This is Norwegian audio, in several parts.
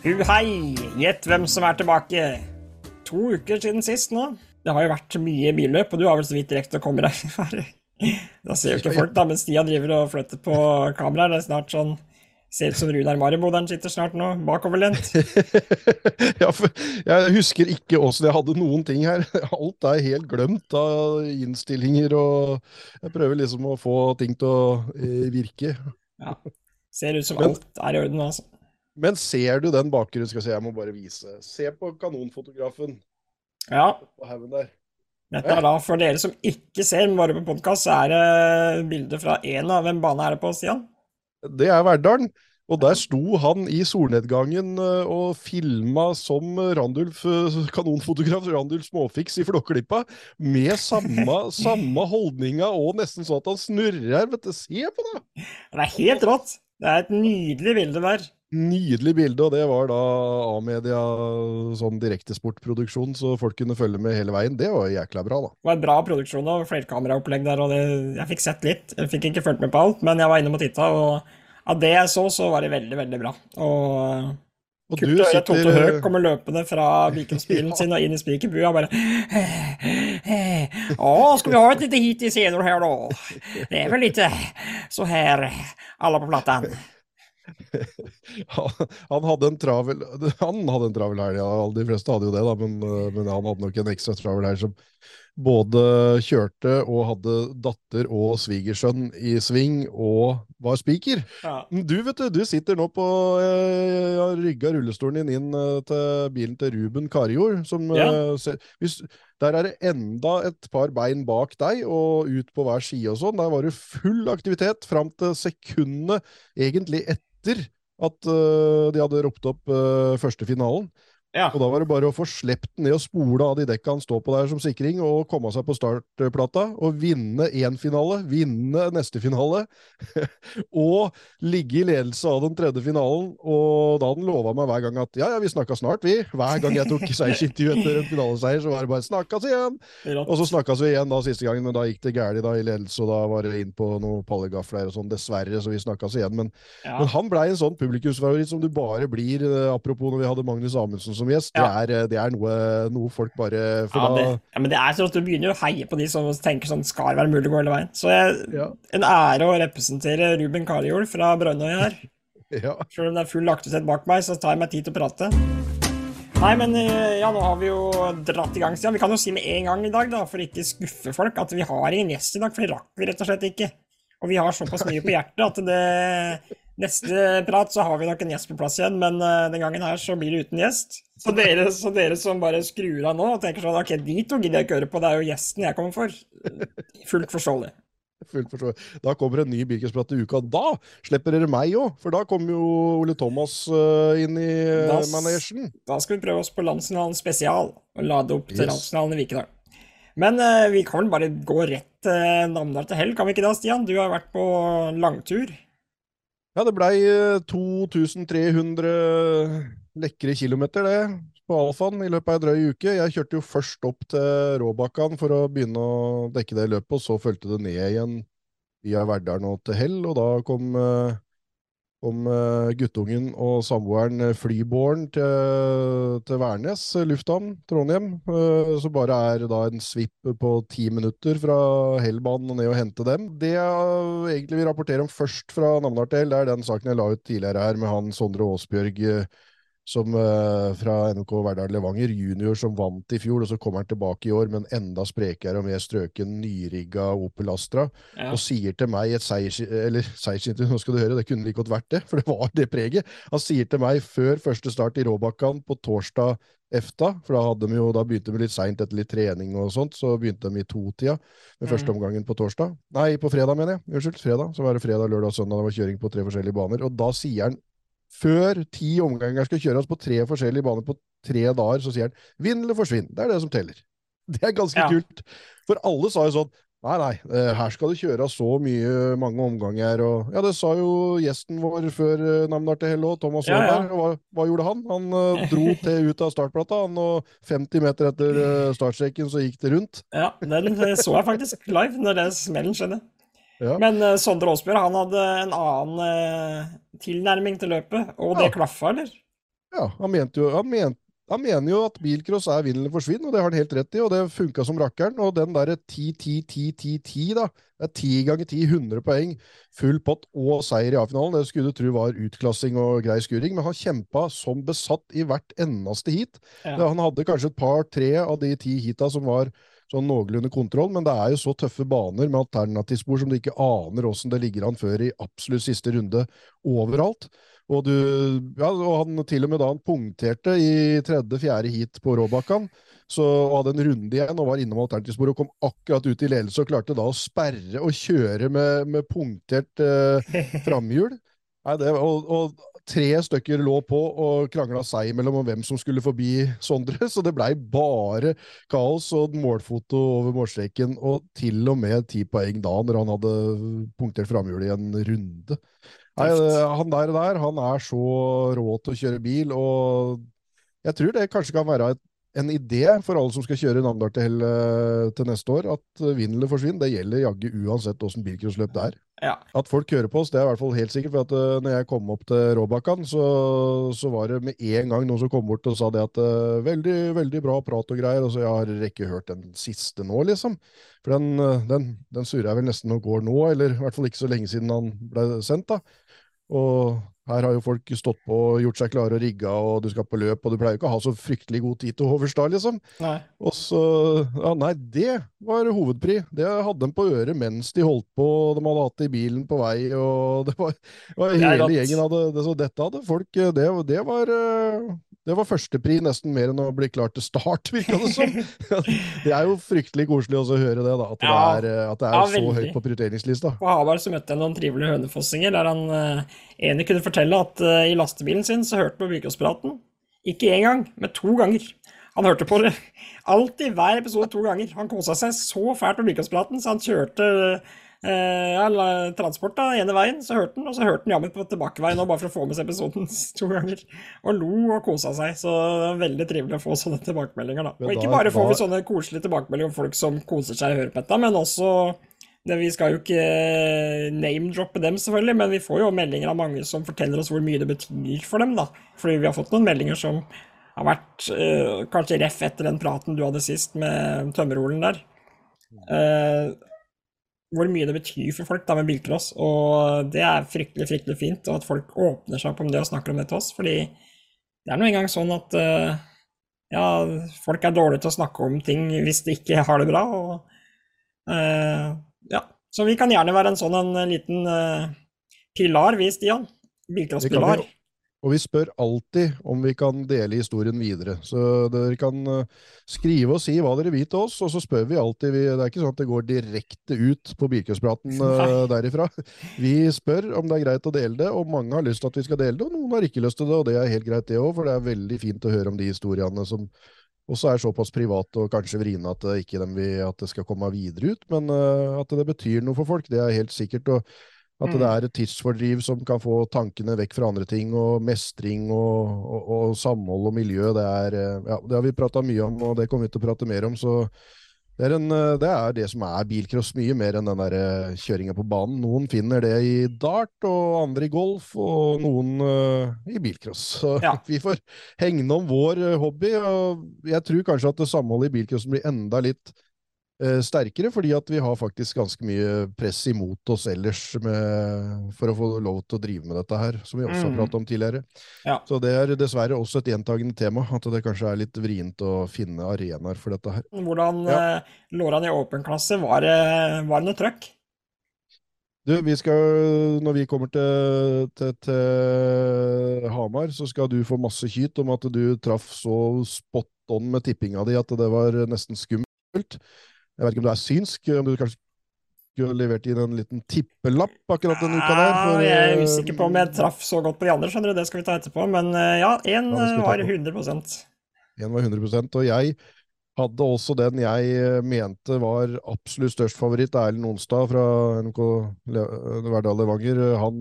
Hu hei! Gjett hvem som er tilbake. To uker siden sist nå. Det har jo vært mye billøp, og du har vel så vidt rekt å komme deg. Da ser jo ikke folk, da, mens Stian driver og flytter på kameraet. Det er snart sånn Ser ut som Runar Mariboderen sitter snart nå, bakoverlent. ja, jeg husker ikke åssen jeg hadde noen ting her. Alt er helt glemt av innstillinger, og jeg prøver liksom å få ting til å eh, virke. Ja. Ser ut som alt er i orden, altså. Men ser du den bakgrunnen? Skal jeg si, jeg må bare vise. Se på kanonfotografen. Ja. På haugen der. Dette er da, For dere som ikke ser, men bare på podkast, så er det bilde fra én av Hvem bane er det på, Stian? Det er Verdalen. Og der sto han i solnedgangen eh, og filma som Randulf, eh, kanonfotograf Randulf Småfiks i Flåklypa, med samme, samme holdninga og nesten sånn at han snurrer. vet du. Se på det! Det er helt rått. Det er et nydelig bilde der. Nydelig bilde, og det var da A-media sånn direktesportproduksjon, så folk kunne følge med hele veien. Det var jækla bra, da. Det var en bra produksjon og flerkameraopplegg der, og det, jeg fikk sett litt. Jeg fikk ikke fulgt med på alt, men jeg var inne og titta, og av det jeg så, så var det veldig, veldig bra. Og, og Kult å høre Toto Høek komme løpende fra Vikingspilen sin og inn i spikerbua og bare Å, skal vi ha et lite hit i senere her, da? Det er vel litt så her, alle på platan. han hadde en travel Han hadde en travel helg, ja, de fleste hadde jo det, da, men, men han hadde nok en ekstra travel helg som både kjørte og hadde datter og svigersønn i sving og var spiker. Ja. Du vet du, du sitter nå på Jeg har rygga rullestolen din inn eh, til bilen til Ruben Karjord. Som, ja. uh, hvis, der er det enda et par bein bak deg og ut på hver side og sånn. Der var det full aktivitet fram til sekundene egentlig etter at uh, de hadde ropt opp uh, første finalen. Ja. Og da var det bare å få slept den ned og spole av de dekka han står på der som sikring, og komme seg på startplata og vinne én finale, vinne neste finale, og ligge i ledelse av den tredje finalen. Og da hadde han lova meg hver gang at ja, ja, vi snakka snart, vi. Hver gang jeg tok seiersintervju etter en finaleseier, så var det bare snakkas igjen'. Og så snakkas vi igjen da siste gangen, men da gikk det galt i ledelse, og da var det inn på noen pallegafler og sånn, dessverre, så vi snakkas igjen. Men, ja. men han blei en sånn publikumsfavoritt som du bare blir, eh, apropos når vi hadde Magnus Amundsen som gjest. Ja. Det, er, det, er, noe, noe folk bare ja, det, ja, men det er sånn at Du begynner å heie på de som tenker sånn skal det være mulig å gå hele veien. Så jeg, en ære å representere Ruben Karjol fra Brønnøy her. ja. Selv om det er full aktivitet bak meg, så tar jeg meg tid til å prate. Nei, men eh, ja, nå har vi jo dratt i gang, siden. Vi kan jo si med en gang i dag, da, for ikke skuffe folk, at vi har ingen gjest i dag. For det rakk vi rett og slett ikke. Og vi har såpass mye på hjertet at det Neste prat så har vi nok en gjest på plass igjen, men uh, den gangen her så blir det uten gjest. Så dere, så dere, som bare skrur av nå og tenker sånn Ok, de to gidder jeg ikke høre på, det er jo gjesten jeg kommer for. Fullt forståelig. Fullt forståelig. Da kommer en ny Birkensprat i uka. Da slipper dere meg òg, for da kommer jo Ole Thomas uh, inn i uh, manesjen. Da skal vi prøve oss på Landsfinalen spesial, og lade opp til yes. Landsfinalen i Vikedal. Men uh, vi kan vel bare gå rett uh, Namdal til hell, kan vi ikke da, Stian? Du har vært på langtur. Ja, det blei 2300 eh, lekre kilometer, det, på Alfaen i løpet av ei drøy uke. Jeg kjørte jo først opp til Råbakkan for å begynne å dekke det løpet, og så fulgte det ned igjen via Verdalen og til Hell, og da kom uh, om uh, guttungen og samboeren uh, flybåren til, til Værnes uh, lufthavn, Trondheim. Så bare er da en svipp på ti minutter fra Hellbanen og ned og hente dem. Det jeg egentlig vil rapportere om først fra Namdal til Hell, det er den saken jeg la ut tidligere her med han Sondre Aasbjørg som uh, fra NK Verdal Levanger, junior som vant i fjor, og så kommer han tilbake i år med en enda sprekere og mer strøken, nyrigga Opel Astra, ja. og sier til meg et seiers... Eller seiersintervju, nå skal du høre, det kunne like godt vært det, for det var det preget. Han sier til meg før første start i Råbakkan på torsdag EFTA, for da, hadde de jo, da begynte de litt seint etter litt trening og sånt, så begynte de i totida med mm. første omgangen på torsdag. Nei, på fredag, mener jeg. Unnskyld, fredag. Så var det fredag, lørdag og søndag. Det var kjøring på tre forskjellige baner. Og da sier han før ti omganger skal kjøres på tre forskjellige baner på tre dager, så sier han 'vinn eller forsvinn'. Det er det som teller. Det er ganske ja. kult. For alle sa jo sånn Nei, nei, eh, her skal det kjøres så mye, mange omganger. Og, ja, det sa jo gjesten vår før uh, Namdar til Hell òg, Thomas Aaberg. Ja, ja. Hva, hva, gjorde han? Han uh, dro til ut av startplata, han, og 50 meter etter startstreken så gikk det rundt. Ja, den så jeg faktisk live når det smellen skjedde. Ja. Men uh, Sondre Aasbjørg han hadde en annen uh, tilnærming til løpet, og det ja. klaffa, eller? Ja, han mente jo han mente, han mener jo at bilcross er vinn eller forsvinn, og det har han helt rett i, og det funka som rakkeren. Og den derre 10-10-10-10-10, da, det er 10 ganger 10, 100 poeng, full pott og seier i A-finalen. Det skulle du tro var utklassing og grei skuring, men han kjempa som besatt i hvert eneste heat. Ja. Han hadde kanskje et par-tre av de ti heata som var sånn noenlunde kontroll, men det er jo så tøffe baner med alternativspor som du ikke aner åssen det ligger an før i absolutt siste runde overalt. Og, du, ja, og han til og med da han punkterte i tredje-fjerde heat på Råbakkan, så hadde en runde igjen og var innom alternativsporet og kom akkurat ut i ledelse og klarte da å sperre og kjøre med, med punktert eh, framhjul. Nei, det, og, og, tre stykker lå på og krangla seg imellom om hvem som skulle forbi Sondre, så det blei bare kaos og målfoto over målstreken, og til og med ti poeng da, når han hadde punktert framhjulet i en runde. Nei, han der, der han er så rå til å kjøre bil, og jeg tror det kanskje kan være et, en idé for alle som skal kjøre Namdal til, eh, til neste år, at eh, vinn eller forsvinn, det gjelder jaggu uansett åssen bilcrossløp det er. Ja. At folk hører på oss, det er i hvert fall helt sikkert. For at uh, når jeg kom opp til Råbakkan, så, så, var det med en gang noen som kom bort og sa det at uh, veldig, veldig bra prat og greier. Og så jeg har ikke hørt den siste nå, liksom. For den, den, den surrer jeg vel nesten og går nå, eller i hvert fall ikke så lenge siden han ble sendt, da. Og her har jo folk stått på og gjort seg klare og rigga, og du skal på løp, og du pleier jo ikke å ha så fryktelig god tid til Hoverstad, liksom. Nei. Og så Ja, nei, det var hovedpri. Det hadde de på øret mens de holdt på, de hadde hatt det i bilen på vei, og det var, var hele gjengen hadde det, Så dette hadde folk Det, det var uh, det var førstepri nesten mer enn å bli klar til start, virka det som. det er jo fryktelig koselig å høre det, da, at, ja, det er, at det er, ja, så høyt på prioriteringslista. På Hamar så møtte jeg noen trivelige hønefossinger der han uh, ene kunne fortelle at uh, i lastebilen sin så hørte han på Bykåspraten. Ikke én gang, men to ganger. Han hørte på det alltid hver episode to ganger. Han kosa seg så fælt med Bykåspraten, så han kjørte eh, ja, transport da, ene veien, så hørte han, og så hørte han jammen på tilbakeveien òg, bare for å få med seg episoden to ganger. Og lo og kosa seg. Så det er veldig trivelig å få sånne tilbakemeldinger, da. Og ikke bare får vi sånne koselige tilbakemeldinger om folk som koser seg og hører på dette, men også vi skal jo ikke name-droppe dem, selvfølgelig, men vi får jo meldinger av mange som forteller oss hvor mye det betyr for dem. da. Fordi vi har fått noen meldinger som har vært øh, kanskje ref etter den praten du hadde sist med tømmerholen der. Uh, hvor mye det betyr for folk da med bilcross. Og det er fryktelig, fryktelig fint, og at folk åpner seg opp om det og snakker om det til oss. Fordi det er nå engang sånn at uh, ja, folk er dårlige til å snakke om ting hvis de ikke har det bra. Og, uh, ja. Så vi kan gjerne være en sånn en liten pilar, vi, Stian. Bilcrosspilar. Og vi spør alltid om vi kan dele historien videre. Så dere kan eh, skrive og si hva dere vil til oss, og så spør vi alltid. det er ikke sånn at det går direkte ut på Bilkøspraten uh, derifra. Vi spør om det er greit å dele det, og mange har lyst til at vi skal dele det, og noen har ikke lyst til det, og det er helt greit det òg, for det er veldig fint å høre om de historiene som også er såpass private og kanskje vriene at, det ikke dem vil, at det skal komme videre ut, men uh, at det betyr noe for folk, det er helt sikkert. og at det mm. er et tidsfordriv som kan få tankene vekk fra andre ting, og mestring og, og, og samhold og miljø. Det, er, eh, ja, det har vi prata mye om, og det kommer vi til å prate mer om. så det er, en, eh, det er, det som er bilcross, mye mer enn den der eh, kjøringa på banen. Noen finner det i dart, og andre i golf, og noen uh, i bilcross. Så ja. vi får hegne om vår hobby. og Jeg tror kanskje at samholdet i bilcrossen blir enda litt sterkere, fordi at vi har faktisk ganske mye press imot oss ellers med, for å få lov til å drive med dette her, som vi også har mm. pratet om tidligere. Ja. Så det er dessverre også et gjentagende tema, at det kanskje er litt vrient å finne arenaer for dette her. Hvordan ja. eh, lå han i åpen klasse? Var det, var det noe trøkk? Du, vi skal, når vi kommer til, til, til, Hamar, så skal du få masse kyt om at du traff så spot on med tippinga di at det var nesten skummelt. Jeg vet ikke om du er synsk, om du kanskje skulle levert inn en liten tippelapp akkurat denne uka der? For, jeg er usikker på om jeg traff så godt på de andre, skjønner du. Det skal vi ta etterpå. Men eh, ja, én ja, var 100% Én var 100% og jeg hadde også den jeg eh, mente var absolutt størst favoritt, Erlend Onsdag fra NK Verdal Levanger. Han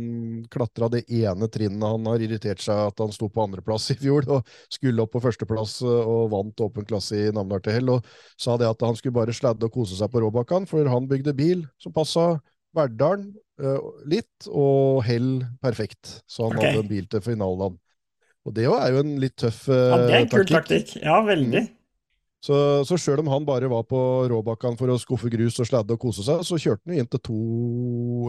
klatra det ene trinnet. Han har irritert seg at han sto på andreplass i fjor, og skulle opp på førsteplass eh, og vant åpen klasse i Namdal til hell, og sa det at han skulle bare sladde og kose seg på Råbakkan, for han bygde bil som passa Verdalen uh, litt, og hell perfekt. Så han okay. hadde en bil til finalen. Og det er jo en litt tøff uh, Ja, det er en kul taktikk. Ja, veldig. Mm. Så, så sjøl om han bare var på Råbakkan for å skuffe grus og sladde og kose seg, så kjørte han inn til to,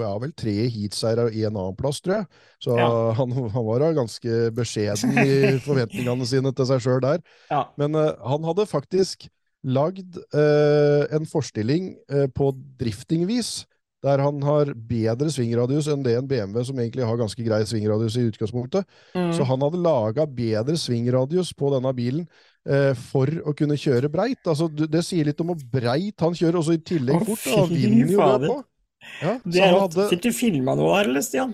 ja vel, tre heatseiere og én annenplass, tror jeg. Så ja. han, han, var da ganske beskjeden i forventningene sine til seg sjøl der. Ja. Men uh, han hadde faktisk lagd uh, en forstilling uh, på driftingvis der han har bedre svingradius enn det en BMW, som egentlig har ganske grei svingradius i utgangspunktet. Mm. Så han hadde laga bedre svingradius på denne bilen eh, for å kunne kjøre breit. Altså, det sier litt om hvor breit han kjører, også i tillegg fort. Og Han vinner jo det på. Ja, det er, hadde... Fikk du filma noe her, eller, Stian?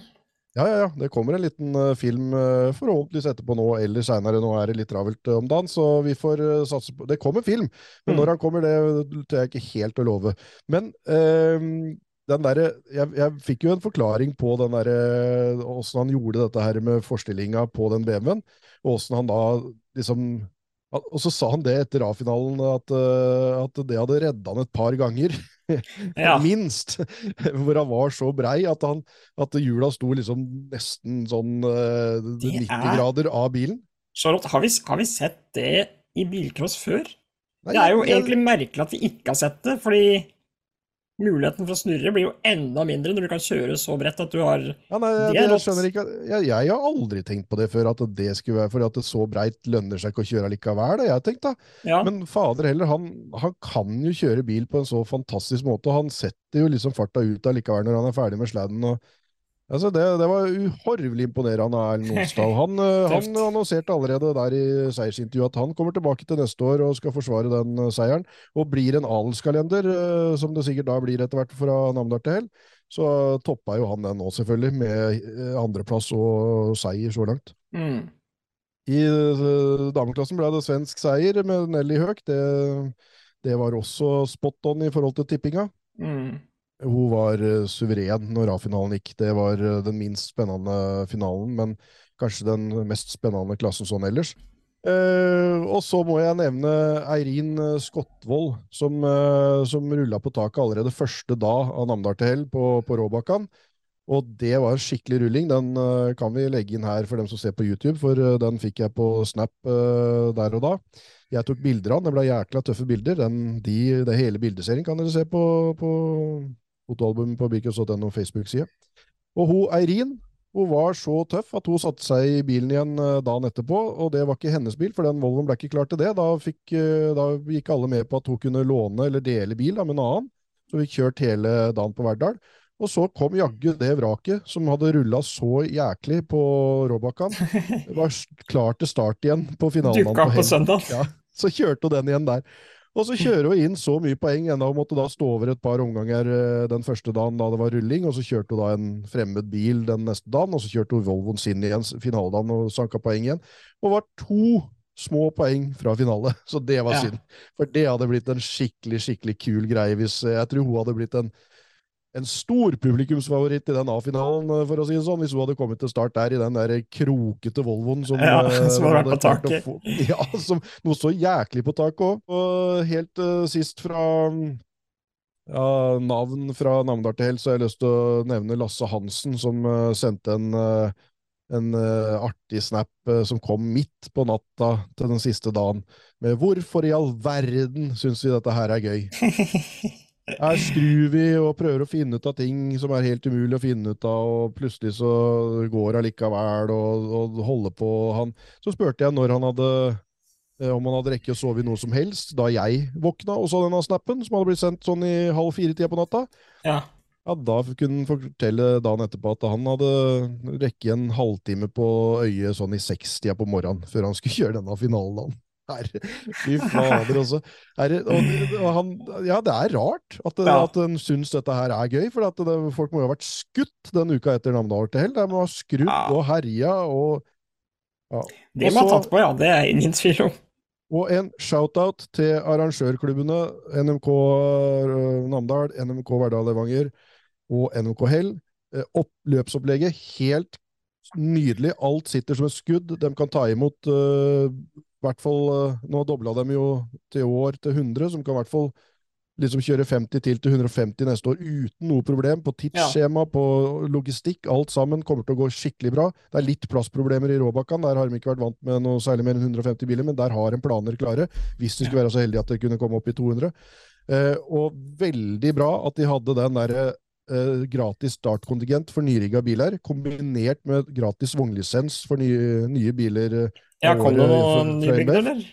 Ja, ja, ja. Det kommer en liten uh, film uh, forhåpentligvis etterpå nå eller seinere. Nå er det litt travelt uh, om dagen, så vi får satse på Det kommer film, men mm. når han kommer, det tør jeg ikke helt å love. Men der, jeg, jeg, fikk jo en forklaring på den der, hvordan han gjorde dette her med forstillinga på den BMW-en, og åssen han da liksom Og så sa han det etter A-finalen, at, eh, at, det hadde redda han et par ganger. Ja. Minst. Hvor han var så brei at, han, at hjula sto liksom nesten sånn uh, 90 er... grader av bilen. Charlotte, har vi, har vi sett det i bilcross før? Nei, det er jo jeg... egentlig merkelig at vi ikke har sett det, fordi muligheten for å snurre blir jo enda mindre når du kan kjøre så bredt at du har ja, nei, jeg, jeg, skjønner ikke, jeg, jeg, har aldri tenkt på det før, at det skulle være fordi at det så breit lønner seg ikke å kjøre likevel. Det jeg tenkt da. Ja. Men fader heller, han, han, kan jo kjøre bil på en så fantastisk måte, og han setter jo liksom farta ut allikevel når han er ferdig med sladden. og Altså det, det, var uhorvelig imponerende av Erlend Onsdal. Han, eh, han, annonserte allerede der i seiersintervjuet at han kommer tilbake til neste år og skal forsvare den uh, seieren, og blir en adelskalender, uh, som det sikkert da blir etter hvert fra Namdal til Hell. Så toppa jo han den nå, selvfølgelig, med andreplass og seier så langt. Mm. I dameklassen ble det svensk seier med Nelly Høek. Det, det var også spot on i forhold til tippinga. Mm. Hun var uh, suveren når A-finalen gikk. Det var uh, den minst spennende finalen, men kanskje den mest spennende klassen sånn ellers. Uh, og så må jeg nevne Eirin Skottvold, som, uh, som rulla på taket allerede første dag av Namdal til hell på, på Råbakkan. Og det var en skikkelig rulling. Den uh, kan vi legge inn her for dem som ser på YouTube, for den fikk jeg på Snap der og da. Jeg tok bilder av den. Det ble jækla tøffe bilder. Den, de, det hele bildeserien kan dere se på fotoalbum på Birkus.no Facebook-side. Og hun Eirin hun var så tøff at hun satte seg i bilen igjen eh, dagen etterpå, og det var ikke hennes bil, for den Volvoen ble ikke klar til det. Da, fikk, eh, da gikk alle med på at hun kunne låne eller dele bil da, med en annen, så vi kjørte hele dagen på Verdal. Og så kom jaggu det vraket som hadde rulla så jæklig på Råbakkan. Var klar til start igjen på finalen. Dukka på søndag. Ja, så kjørte hun den igjen der. Og så kjører hun inn så mye poeng, enda hun måtte da stå over et par omganger eh, den første dagen da det var rulling, og så kjørte hun da en fremmed bil den neste dagen, og så kjørte hun Volvoen sin igjen finaledagen og sanka poeng igjen. Og var to små poeng fra finale, så det var ja. synd. For det hadde blitt en skikkelig, skikkelig kul greie hvis Jeg tror hun hadde blitt en en stor publikumsfavoritt i den A-finalen, eh, for å si det sånn, hvis hun hadde kommet til start der i den der krokete Volvoen som, ja, eh, som hadde vært på taket. Ja, som noe så jæklig på taket òg. Og helt uh, sist fra ja, navn fra Namdal til Hell, så har jeg lyst til å nevne Lasse Hansen, som uh, sendte en, uh, en artig snap som kom midt på natta til den siste dagen, med 'Hvorfor i all verden syns vi dette her er gøy?' Her skrur vi og prøver å finne ut av ting som er helt umulig å finne ut av, og plutselig så går det allikevel, og, og holder på. Han, så spurte jeg når han hadde eh, om han hadde rekket å sove i noe som helst, da jeg våkna og så denne snappen, som hadde blitt sendt sånn i halv fire-tida på natta. Ja. ja. Da kunne han fortelle dagen etterpå at han hadde rekket en halvtime på øyet sånn i sekstida på morgenen, før han skulle kjøre denne finalen. Herre, fy fader, også. Herre, og, og han, ja, det er rart at, ja. at en syns dette her er gøy, for det, folk må jo ha vært skutt den uka etter Namdal til hell. De må ha skrudd ja. og herja og ja. Det må ha tatt på, ja. Det er ingen tvil om. Og en shout-out til arrangørklubbene NMK uh, Namdal, NMK Verdal Levanger og NMK Hell. Oppløpsopplegget løpsopplegget helt nydelig. Alt sitter som et skudd. De kan ta imot uh, hvert fall, eh, Nå dobla de jo til år til 100, som kan i hvert fall liksom kjøre 50 til til 150 neste år uten noe problem. På tidsskjema, ja. på logistikk, alt sammen kommer til å gå skikkelig bra. Det er litt plassproblemer i Råbakkan. Der har de ikke vært vant med noe særlig mer enn 150 biler, men der har en planer klare, hvis de skulle være så heldige at de kunne komme opp i 200. Eh, og veldig bra at de hadde den derre eh, gratis startkontingent for nyrigga biler, kombinert med gratis vognlisens for nye, nye biler. Eh, ja, kom det noen nybygde, eller?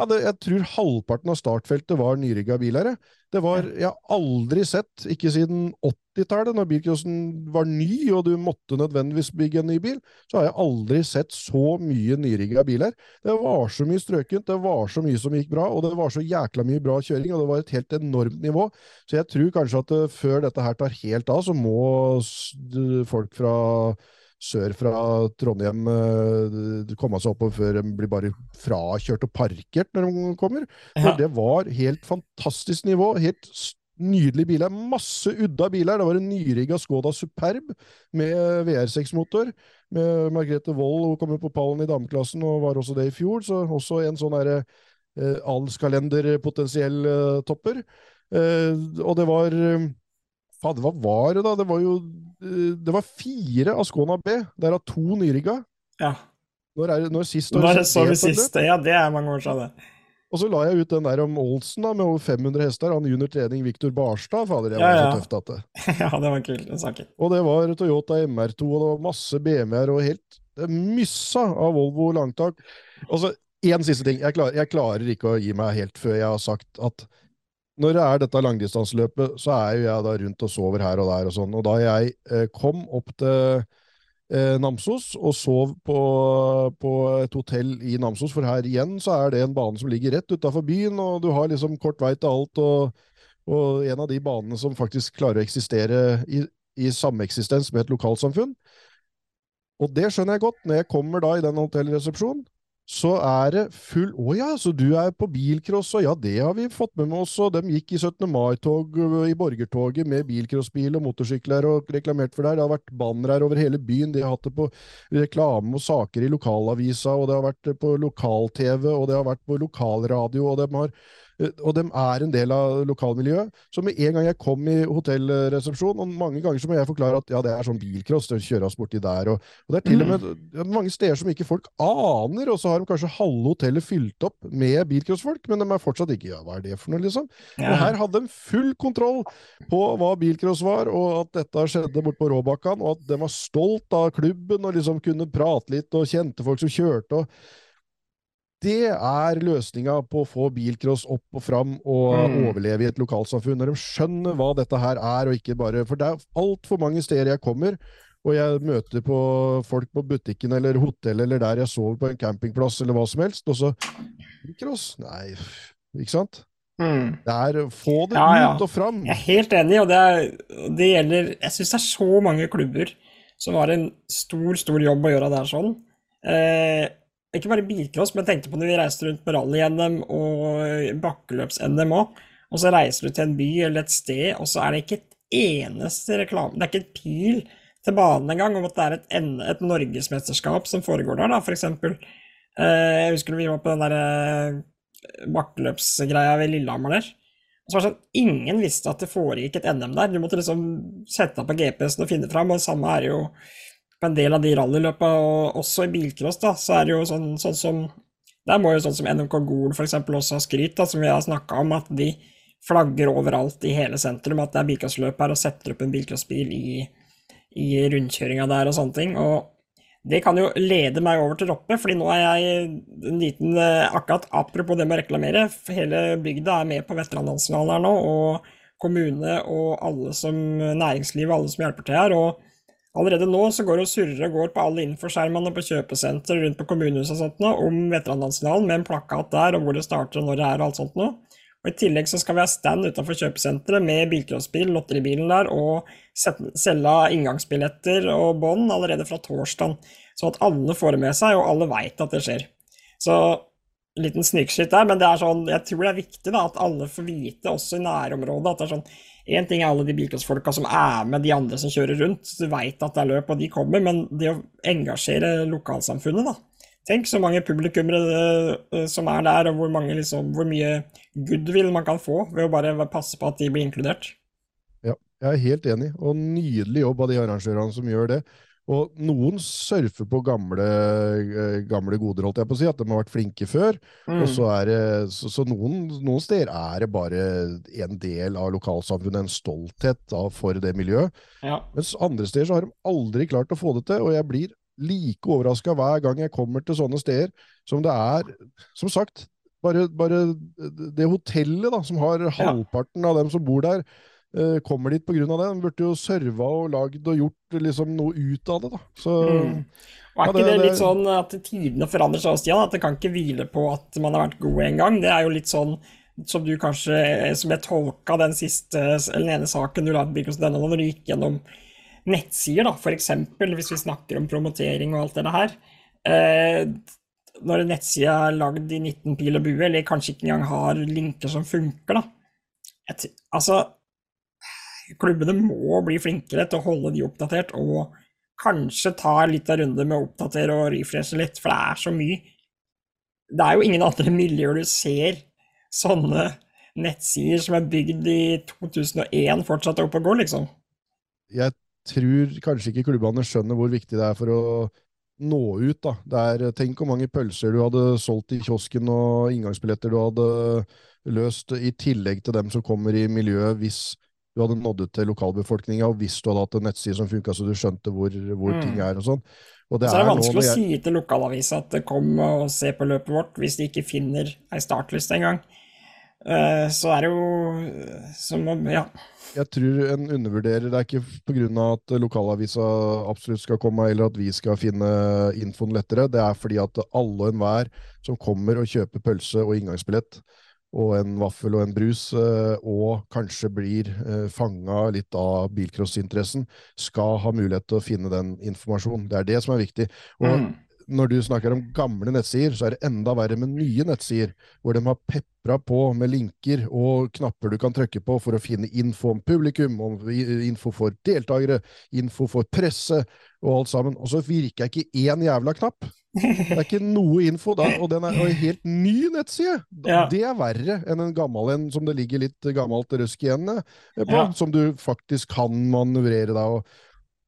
Ja, det, jeg tror halvparten av startfeltet var nyrigga biler. Det var, Jeg har aldri sett, ikke siden 80-tallet, når bilcrossen var ny og du måtte nødvendigvis bygge en ny bil, så har jeg aldri sett så mye nyrigga biler. Det var så mye strøkent, det var så mye som gikk bra, og det var så jækla mye bra kjøring, og det var et helt enormt nivå. Så jeg tror kanskje at eh, før dette her tar helt av, så må folk fra sør fra Trondheim uh, komme seg oppover før de blir bare frakjørt og parkert når de kommer. For ja. det var helt fantastisk nivå. Helt nydelige biler. Masse udda biler. Det var en nyrigga Skoda Superb med VR6-motor. Med Margrethe Wold, hun kom jo på pallen i dameklassen og var også det i fjor. Så også en sånn derre uh, Alskalender potensiell uh, topper. Eh, og det var uh, Fader, hva var det, da? Det var jo Eh, det var fire Ascona B, derav to nyrigga. Ja. Når, er, når sist Når så vi siste? Ja, det er mange år siden. Og så la jeg ut den der om Olsen da, med over 500 hester. Han juniortrening Viktor Barstad. Fader, det var ja, ja. så tøft at det. ja, det var kult. Saken. Og det var Toyota MR2, og det var masse BMW-er, og helt det myssa av Volvo langtak. Og så én siste ting. Jeg klarer, jeg klarer ikke å gi meg helt før jeg har sagt at når det er dette langdistanseløpet, så er jo jeg da rundt og sover her og der og sånn. Og da jeg eh, kom opp til eh, Namsos og sov på, på, et hotell i Namsos, for her igjen så er det en bane som ligger rett utafor byen, og du har liksom kort vei til alt, og, og, en av de banene som faktisk klarer å eksistere i, i sameksistens med et lokalsamfunn. Og det skjønner jeg godt, når jeg kommer da i den hotellresepsjonen, så er det full Å ja, så du er på bilcross, og ja, det har vi fått med oss, og de gikk i 17. mai-tog i borgertoget med bilcrossbil og motorsykler og reklamert for det her. Det har vært banner her over hele byen, de har hatt det på reklame og saker i lokalavisa, og det har vært på lokal-TV, og det har vært på lokalradio, og de har og de er en del av lokalmiljøet. Så med en gang jeg kom i hotellresepsjonen, og mange ganger så må jeg forklare at ja, det er sånn bilcross, det kjøres borti der, og, og, det er til og med mm. mange steder som ikke folk aner, og så har de kanskje halve hotellet fylt opp med bilcrossfolk, men de er fortsatt ikke ja, hva er det for noe, liksom? Ja. Og her hadde de full kontroll på hva bilcross var, og at dette skjedde borte på Råbakkan, og at de var stolt av klubben og liksom kunne prate litt og kjente folk som kjørte. og det er løsninga på å få bilcross opp og fram og mm. overleve i et lokalsamfunn. Når de skjønner hva dette her er, og ikke bare For det er altfor mange steder jeg kommer, og jeg møter på folk på butikken eller hotellet eller der jeg sover på en campingplass eller hva som helst, og så Bilcross? Nei, ikke sant? Mm. Det er Få det ja, ut og fram. Jeg er helt enig, og det, er, det gjelder Jeg syns det er så mange klubber som har en stor, stor jobb å gjøre der sånn. Eh, ikke bare bilcross, men tenkte på når vi reiste rundt på rally-NM og bakkeløps-NM òg. Og så reiser du til en by eller et sted, og så er det ikke et eneste reklame Det er ikke et pil til banen engang om at det er et, et norgesmesterskap som foregår der, da, for eksempel. Eh, jeg husker vi var på den der eh, bakkeløpsgreia ved Lillehammer der. Og så var det sånn, Ingen visste at det foregikk et NM der. Du måtte liksom sette deg på GPS-en og finne fram, og det samme er jo på en del av de rallyløpa, og også i bilcross, da, så er det jo sånn, sånn som Der må jo sånn som NMK Gol f.eks. også ha skryt, da, som vi har snakka om, at de flagger overalt i hele sentrum at det er bilcrossløp her, og setter opp en bilcrossbil i, i rundkjøringa der og sånne ting. og det kan jo lede meg over til Roppe, fordi nå er jeg en liten eh, Akkurat apropos det med å reklamere, hele bygda er med på veteranlandsfinalen her nå, og kommune og alle som næringsliv og alle som hjelper til her. og Allerede nå så går det og surrer og går på alle infoskjermene på kjøpesenter rundt på kommunehuset og sånt nå, om veteranlandsfinalen med en plakat der og hvor det starter og når det er og alt sånt noe. Og I tillegg så skal vi ha stand utenfor kjøpesenteret med bilcrossbil, lotteribilen der, og selge inngangsbilletter og bånd allerede fra torsdag. Sånn at alle får det med seg, og alle veit at det skjer. Så liten snikskitt der, men det er sånn, jeg tror det er viktig da, at alle får vite, også i nærområdet, at det er sånn Én ting er alle de bilcrossfolka som er med de andre som kjører rundt, du veit at det er løp og de kommer, men det å engasjere lokalsamfunnet, da, Tenk så mange publikummere som er der, og hvor, mange, liksom, hvor mye goodwill man kan få ved å bare passe på at de blir inkludert. Ja, jeg er helt enig, og nydelig jobb av de arrangørene som gjør det. Og noen surfer på gamle, eh, gamle goder, holdt jeg på å si, at de har vært flinke før. Mm. Og så er det, så, så noen, noen, steder er det bare en del av lokalsamfunnet, en stolthet da, for det miljøet. Ja. Mens andre steder så har de aldri klart å få det til, og jeg blir like overraska hver gang jeg kommer til sånne steder som det er, som sagt, bare, bare det hotellet da, som har halvparten av dem som bor der, kommer dit pga. det. De burde jo serva og lagd og gjort liksom, noe ut av det. da. Så, mm. Og Er ja, det, ikke det, litt sånn at tidene forandrer seg, Stian? At det kan ikke hvile på at man har vært god en gang? Det er jo litt sånn som du kanskje, som jeg tolka den siste, eller den ene saken du la på denne, når du gikk gjennom nettsider, da, f.eks. hvis vi snakker om promotering og alt det her. Eh, når en nettside er lagd i 19 pil og bue, eller kanskje ikke engang har linker som funker, da. Et, altså, klubbene må bli flinkere til å holde de oppdatert, og kanskje ta litt av runde med å oppdatere og refreshe litt, for det er så mye. Det er jo ingen andre miljøer du ser sånne nettsider som er bygd i 2001 fortsatt er oppe og går, liksom. Jeg tror kanskje ikke klubbene skjønner hvor viktig det er for å nå ut. da. Er, tenk hvor mange pølser du hadde solgt i kiosken og inngangsbilletter du hadde løst, i tillegg til dem som kommer i miljøet, hvis du hadde nådd ut til lokalbefolkninga, og hvis du hadde hatt en nettside som funka så du skjønte hvor, hvor mm. ting er og sånn. Og det så er det vanskelig jeg... å si til lokalavisa at kom og se på løpet vårt, hvis de ikke finner ei startliste engang. Uh, så er det jo som om Ja. Jeg tror en undervurderer Det er ikke pga. at lokalavisa absolutt skal komme, eller at vi skal finne infoen lettere. Det er fordi at alle og enhver som kommer og kjøper pølse og inngangsbillett, og en vaffel og en brus, eh, og kanskje blir eh, fanga litt av bilcrossinteressen, skal ha mulighet til å finne den informasjonen. Det er det som er viktig. Og mm. når du snakker om gamle nettsider, så er det enda verre med nye nettsider, hvor de har pepra på med linker og knapper du kan trykke på for å finne info om publikum, om info for deltakere, info for presse og alt sammen. Og så virker ikke én jævla knapp. Det er ikke noe info da, og den er en helt ny nettside. Ja. Det er verre enn en gammel en som det ligger litt gammelt røsk igjen på, ja. som du faktisk kan manøvrere da. og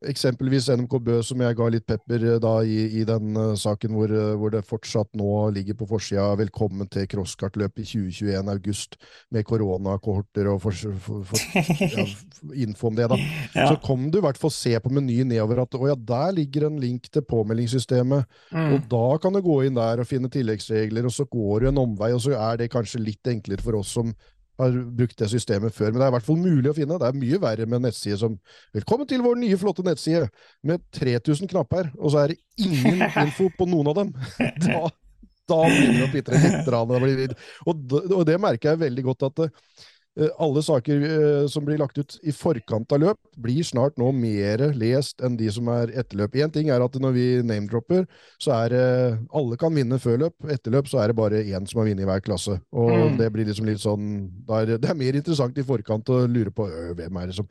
Eksempelvis NMK Bø, som jeg ga litt pepper eh, da i, i den uh, saken hvor, uh, hvor, det fortsatt nå ligger på forsida 'Velkommen til crosskartløp i 2021 august' med koronakohorter og for, for, for, ja, info om det. da. Ja. Så kom du i hvert fall se på menyen nedover at å ja, der ligger en link til påmeldingssystemet. Mm. Og da kan du gå inn der og finne tilleggsregler, og så går du en omvei, og så er det kanskje litt enklere for oss som har brukt det systemet før. Men det er i hvert fall mulig å finne. Det er mye verre med en nettside som 'Velkommen til vår nye, flotte nettside' med 3000 knapper, og så er det ingen info på noen av dem. Da, da begynner det å pitre litt. Og, og det merker jeg veldig godt at Eh, alle saker eh, som blir lagt ut i forkant av løp, blir snart nå mer lest enn de som er etterløp. Én ting er at når vi name-dropper, så er det alle kan vinne før løp. Etterløp så er det bare én som har vunnet i hver klasse. Og mm. det blir liksom litt sånn er, Det er mer interessant i forkant å lure på hvem er det som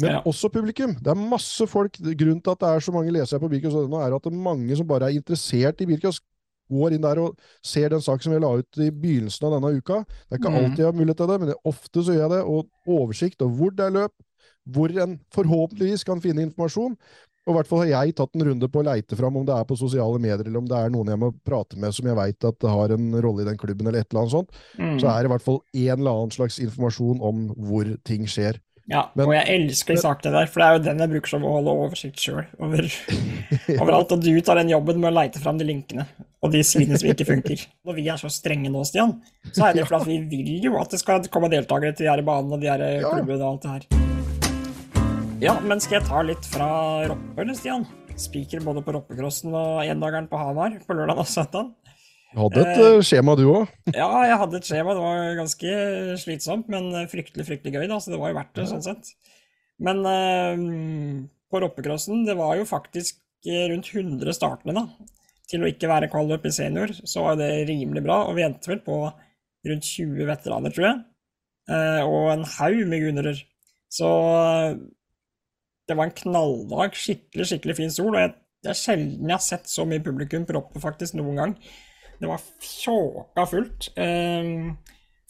men ja. også publikum. Det er masse folk. Grunnen til at det er så mange lesere på Bilkiosk, er at det er mange som bare er interessert i bilkiosk går inn der og ser den saken som jeg la ut i begynnelsen av denne uka. Det er ikke mm. alltid jeg har mulighet til det, men ofte så gjør jeg det. Og oversikt over hvor det er løp, hvor en forhåpentligvis kan finne informasjon. Og i hvert fall har jeg tatt en runde på å leite fram om det er på sosiale medier, eller om det er noen jeg må prate med som jeg veit at har en rolle i den klubben, eller et eller annet sånt. Mm. Så er det i hvert fall en eller annen slags informasjon om hvor ting skjer. Ja, men, og jeg elsker sakene der, for det er jo den jeg bruker som å holde oversikt sjøl over, overalt. Og du tar den jobben med å leite fram de linkene og de sidene som ikke funker. Når vi er så strenge nå, Stian, så er det fordi vi vil jo at det skal komme deltakere til de her banene og de her ja. klubbene og alt det her. Ja, men skal jeg ta litt fra Roppe, eller, Stian? Spiker både på Roppecrossen og endageren på Hamar på lørdag og søndag. Du hadde et uh, skjema, du òg? Ja, jeg hadde et skjema. Det var ganske slitsomt, men fryktelig fryktelig gøy. da, Så det var jo verdt det, sånn sett. Men uh, på Roppecrossen, det var jo faktisk rundt 100 startende, da. Til å ikke være kvalløp i senior, så var det rimelig bra. Og vi endte vel på rundt 20 veteraner, tror jeg. Uh, og en haug med gunnerer. Så det var en knalldag. Skikkelig, skikkelig fin sol. Og jeg Det er sjelden jeg har sett så mye publikum på Roppe faktisk noen gang. Det var tjåka fullt. Eh,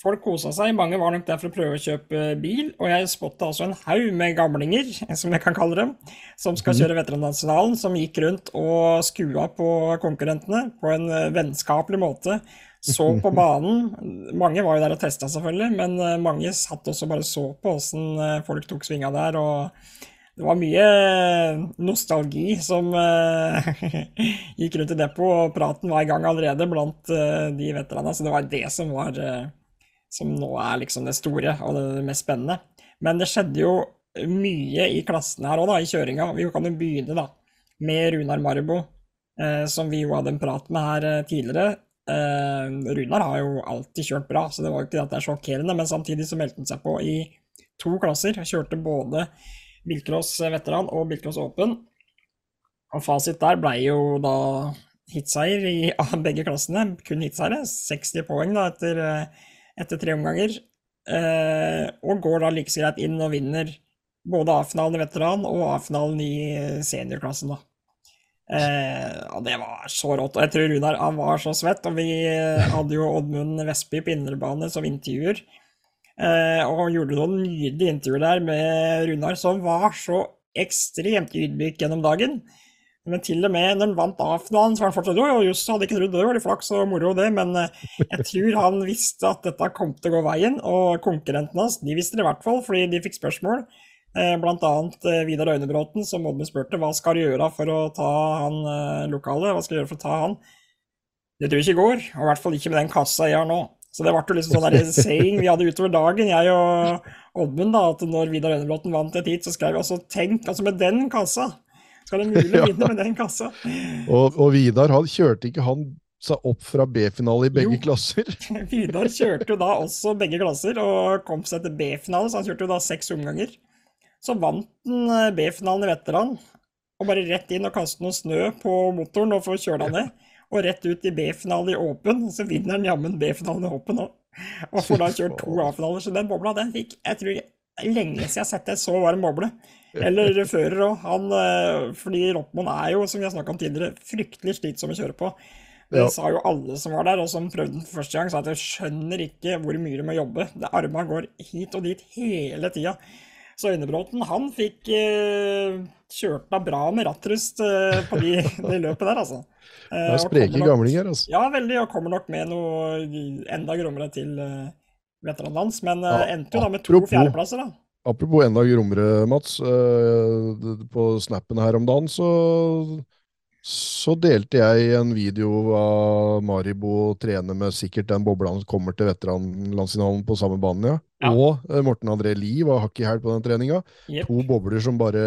folk kosa seg. Mange var nok der for å prøve å kjøpe bil. Og jeg spotta også en haug med gamlinger, som jeg kan kalle dem, som skal kjøre Veterannasjonalen, som gikk rundt og skua på konkurrentene på en vennskapelig måte. Så på banen. Mange var jo der og testa, selvfølgelig, men mange satt også bare så på åssen folk tok svinga der. og det var mye nostalgi som uh, gikk rundt i depot, og praten var i gang allerede blant uh, de veteranene. Så det var det som var Som nå er liksom det store og det mest spennende. Men det skjedde jo mye i klassen her òg, i kjøringa. Vi kan jo begynne da, med Runar Marbo, som vi jo hadde en prat med her tidligere. Runar har jo alltid kjørt bra, så det var jo ikke det at det er sjokkerende. Men samtidig så meldte han seg på i to klasser. Kjørte både bilcross-veteran og bilcross åpen. Og fasit der ble jo da hitseier i begge klassene. Kun hitseiere. 60 poeng da etter, etter tre omganger. Eh, og går da like så greit inn og vinner både A-finalen i veteran og A-finalen i seniorklassen, da. Eh, og det var så rått. Og jeg tror Runar han var så svett. Og vi hadde jo Oddmund Vestby på indrebane som intervjuer. Eh, og gjorde noen nydelige intervjuer der med Runar, som var så ekstremt ydmyk gjennom dagen. Men til og med når han vant A-finalen, så var han fortsatt jo, just hadde ikke trodd det var litt flaks og moro, det. Men eh, jeg tror han visste at dette kom til å gå veien. Og konkurrentene hans de visste det i hvert fall, fordi de fikk spørsmål. Eh, blant annet Vidar Øynebråten, som Oddmund spurte hva skal du gjøre for å ta han lokale. Hva skal du gjøre for å ta han? Det tror jeg ikke går, og i hvert fall ikke med den kassa jeg har nå. Så det ble liksom sånn der saying vi hadde utover dagen, jeg og Oddmund, da, at når Vidar Øynebråten vant et hit, så skrev vi altså 'tenk, altså med den kassa'. Skal det mulig å vinne med den kassa? og, og Vidar, han kjørte ikke han seg opp fra B-finale i begge jo. klasser? Vidar kjørte jo da også begge klasser, og kom seg til B-finale, så han kjørte jo da seks omganger. Så vant han eh, B-finalen i veteran, og bare rett inn og kastet noe snø på motoren og få kjøla ned og rett ut i B-finale i Åpen. Så vinner han jammen B-finalen i Åpen òg. Og får da kjørt to A-finaler. Så den bobla, den fikk Jeg tror lenge siden jeg har sett en så varm boble. Eller fører òg. Han fordi Roppmann er jo, som vi har snakka om tidligere, fryktelig slitsom å kjøre på. Det sa jo alle som var der, og som prøvde den for første gang, sa at jeg skjønner ikke hvor mye du må jobbe. Armene går hit og dit hele tida. Så Øynebråten, han fikk eh, kjørt deg bra med rattrust eh, på de, de løpet der, altså. Det er spreke gamlinger, altså. Ja, veldig, og kommer nok med noe enda grommere til eh, veteranlands. Men eh, endte jo da med to fjerdeplasser, da. Apropos enda grommere, Mats. Uh, på snappen her om dagen så, så delte jeg en video av Maribo trene med sikkert den bobla som kommer til veteranlandsfinalen på samme bane, ja. ja. Og Morten André Lie var hakk i hæl på den treninga. Yep. To bobler som bare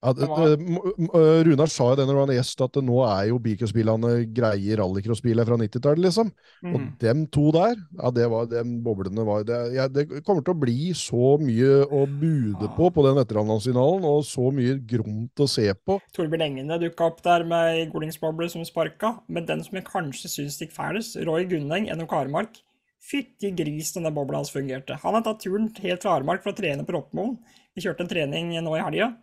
ja, det, det, Runar sa jo det når han var gjest, at nå er jo bilcrossbilene greie rallycrossbiler fra 90-tallet, liksom. Mm. Og dem to der, ja, det var de boblene var det, ja, det kommer til å bli så mye å bude på på den veteranlandsfinalen, og så mye gromt å se på. Torbjørn Engene dukka opp der med Golingsboble som sparka, men den som jeg kanskje syns gikk fælest, Roy Gunneng, NO Karemark. Fytti gris, denne bobla hans fungerte. Han har tatt turen helt fra Armark for å trene på Roppmoen. Vi kjørte en trening nå i helga.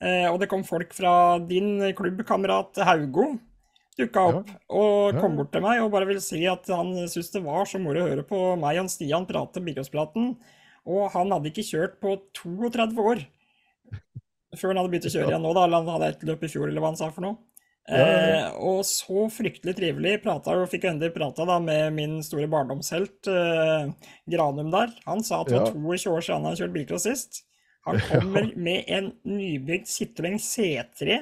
Eh, og det kom folk fra din klubbkamerat Haugo dukka opp ja. og kom bort til meg og bare ville si at han syntes det var så moro å høre på meg og Stian prate Bilåspraten. Og han hadde ikke kjørt på 32 år før han hadde begynt å kjøre igjen nå, da. Eller han hadde et løp i fjor, eller hva han sa for noe. Ja, ja. Eh, og så fryktelig trivelig. Prata og fikk endelig prata da med min store barndomshelt eh, Granum der. Han sa at det var 22 år siden han hadde kjørt bilcross sist. Han kommer med en nybygd Citroën C3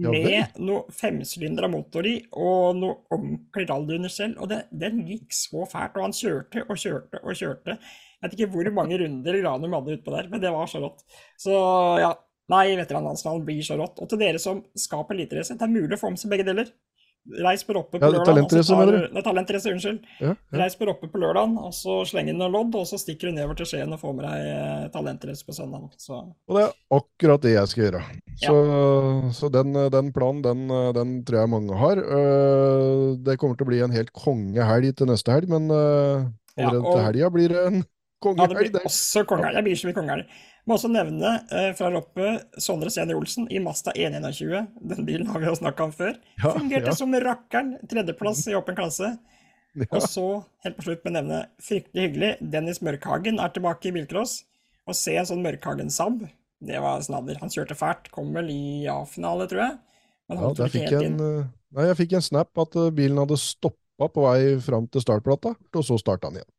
med noe femsylindra motor i og noe ordentlig rallyunderstell. Og det, den gikk så fælt, og han kjørte og kjørte og kjørte. Jeg vet ikke hvor mange runder Granum hadde utpå der, men det var så rått. Så ja, nei, veteranlandsfinalen blir så rått. Og til dere som skaper eliterace, det er mulig å få med seg begge deler. Reis på Roppe på ja, lørdag. Talentrace, unnskyld. Ja, ja. Reis på Roppe på lørdag, og så slenger du noe lodd, og så stikker du nedover til Skien og får med deg eh, talentrace på søndag. Så. Og det er akkurat det jeg skal gjøre. Så, så den, den, planen, den, den, tror jeg mange har. Eh, det kommer til å bli en helt kongehelg til neste helg, men eh, allerede og... til helga blir det en kongehelg. Ja, det blir også kongehelg. Jeg blir ikke kongehelg. Må også nevne eh, fra loppet Sondre Senior Olsen i Masta 121. Den bilen har vi jo snakka om før. Ja, Fungerte ja. som rakkeren. Tredjeplass i åpen klasse. Ja. Og så, helt på slutt, med nevne fryktelig hyggelig, Dennis Mørkhagen er tilbake i bilcross. Å se en sånn Mørkhagen-Saab, det var snadder. Han kjørte fælt. Kom vel i A-finale, tror jeg. Men ja, der fikk en, eh, nei, jeg fikk en snap at eh, bilen hadde stoppa på vei fram til startplata, og så starta han igjen.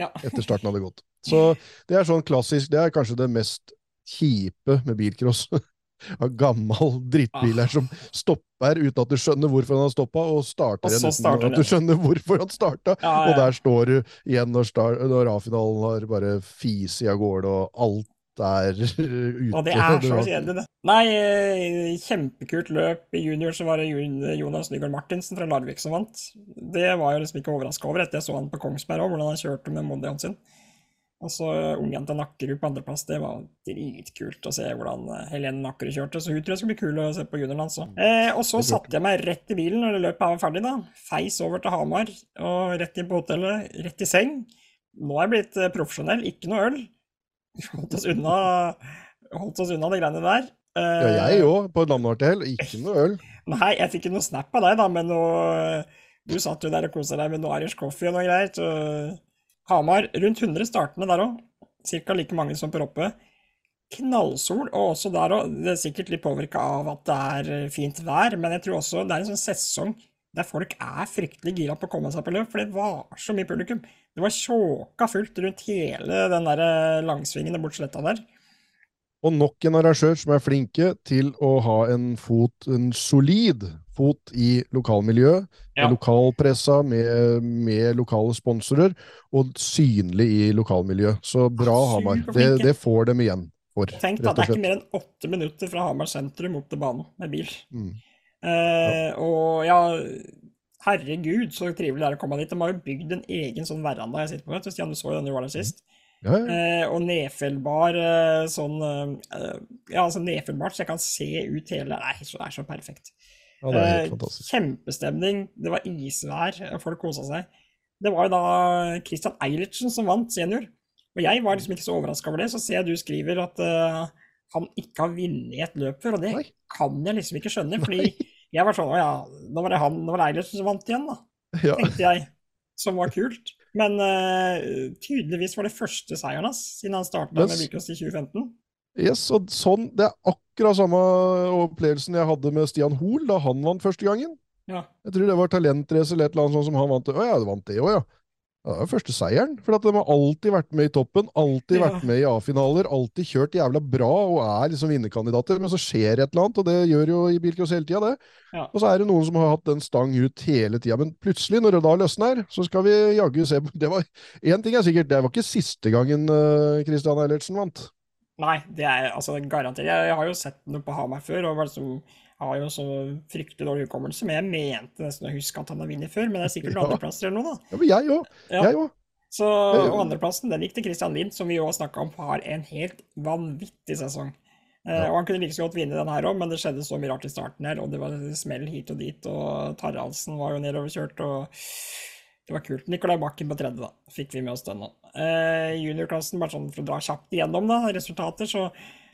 Ja. Etter starten hadde gått. Så det er sånn klassisk, det er kanskje det mest kjipe med bilcross. Av gammel drittbil her ah. som stopper uten at du skjønner hvorfor han har stoppa, og starter igjen uten at du skjønner hvorfor han starta. Ja, ja. Og der står du igjen når, når A-finalen har bare fis av gårde, og alt er ute. Og det er så kjedelig, det. Nei, eh, kjempekult løp. I junior så var det Jonas Nygaard Martinsen fra Larvik som vant. Det var jeg liksom ikke overraska over etter jeg så han på Kongsberg òg, hvordan han kjørte med Mondiaen sin. Og så ungjenta Nakkerud på andreplass. Det var dritkult å se hvordan eh, Helene Nakkerud kjørte. Så hun tror jeg skal bli kul å se på juniorland, så. Eh, og så satte jeg meg rett i bilen når løpet var ferdig, da. Feis over til Hamar og rett inn på hotellet. Rett i seng. Nå er jeg blitt eh, profesjonell, ikke noe øl holdt oss unna, holdt oss unna de greiene der. ja, jeg òg, på et landhotell. Ikke noe øl. Nei, jeg fikk ikke noe snap av deg, da, men noe, du satt jo der og kosa deg med noe Irish coffee og noe greier. Så Hamar, rundt 100 startende der òg. Cirka like mange som på Roppe. Knallsol, og også der òg. Det er sikkert litt påvirka av at det er fint vær, men jeg tror også det er en sånn sesong der folk er fryktelig gira på å komme seg på løp, for det var så mye publikum. Det var tjåka fullt rundt hele den der eh, langsvingen bort sletta der. Og nok en arrangør som er flinke til å ha en fot, en solid fot i lokalmiljøet. Ja. Med lokalpressa, med, med, lokale sponsorer, og synlig i lokalmiljøet. Så bra, Hamar. Det, det, får dem igjen for. Tenk da, det er ikke mer enn åtte minutter fra Hamar sentrum opp til banen med bil. Mm. Eh, ja. Og ja Herregud, så trivelig det er å komme dit. De har jo bygd en egen sånn veranda jeg sitter på. Stian, du så jo den du var der sist. Ja, ja. Eh, og nedfellbar eh, sånn eh, Ja, altså nedfellbart, så jeg kan se ut hele Nei, det er så perfekt. Ja, det er helt eh. Kjempestemning. Det var isvær, folk kosa seg. Det var jo da Christian Eilertsen som vant senior. Og jeg var liksom ikke så overraska over det. Så ser jeg du skriver at uh, han ikke har vunnet et løp før, og det Nei. kan jeg liksom ikke skjønne. fordi Nei. Jeg var sånn Å ja, nå var det han, nå var det Eilertsen som vant igjen, da. Ja. Tenkte jeg. Som var kult. Men uh, tydeligvis var det første seieren hans siden han starta yes. med Vilkås i 2015. Yes, og sånn, Det er akkurat samme opplevelsen jeg hadde med Stian Hoel da han vant første gangen. Ja. Jeg tror det var talentrace eller et eller annet sånt som han vant. Å ja, du vant det òg, ja. Det var første seieren. For de har alltid vært med i toppen, alltid ja. vært med i A-finaler, alltid kjørt jævla bra og er liksom vinnerkandidater. Men så skjer et eller annet, og det gjør jo i bilcross hele tida, det. Ja. Og så er det noen som har hatt den stang ut hele tida. Men plutselig, når det da løsner, så skal vi jaggu se Det var Én ting er sikkert, det var ikke siste gangen uh, Christian Eilertsen vant. Nei, det er altså garantert. Jeg, jeg har jo sett noe på Hamar før. og var liksom har jo så fryktelig dårlig hukommelse, men jeg mente nesten å huske at han har vunnet før. Men det er sikkert ja. andreplasser eller noe, da. Ja, men jeg òg. Ja. Jeg òg. Så, og andreplassen den gikk til Christian Lind, som vi òg snakka om har en helt vanvittig sesong. Eh, ja. og Han kunne like så godt vinne den her òg, men det skjedde så mye rart i starten her. Og det var smell hit og dit, og Taraldsen var jo nedoverkjørt. og det var kult. Nikolai Bakken på tredje, da. Fikk vi med oss den nå. Eh, juniorklassen, bare sånn for å dra kjapt igjennom da, resultater, så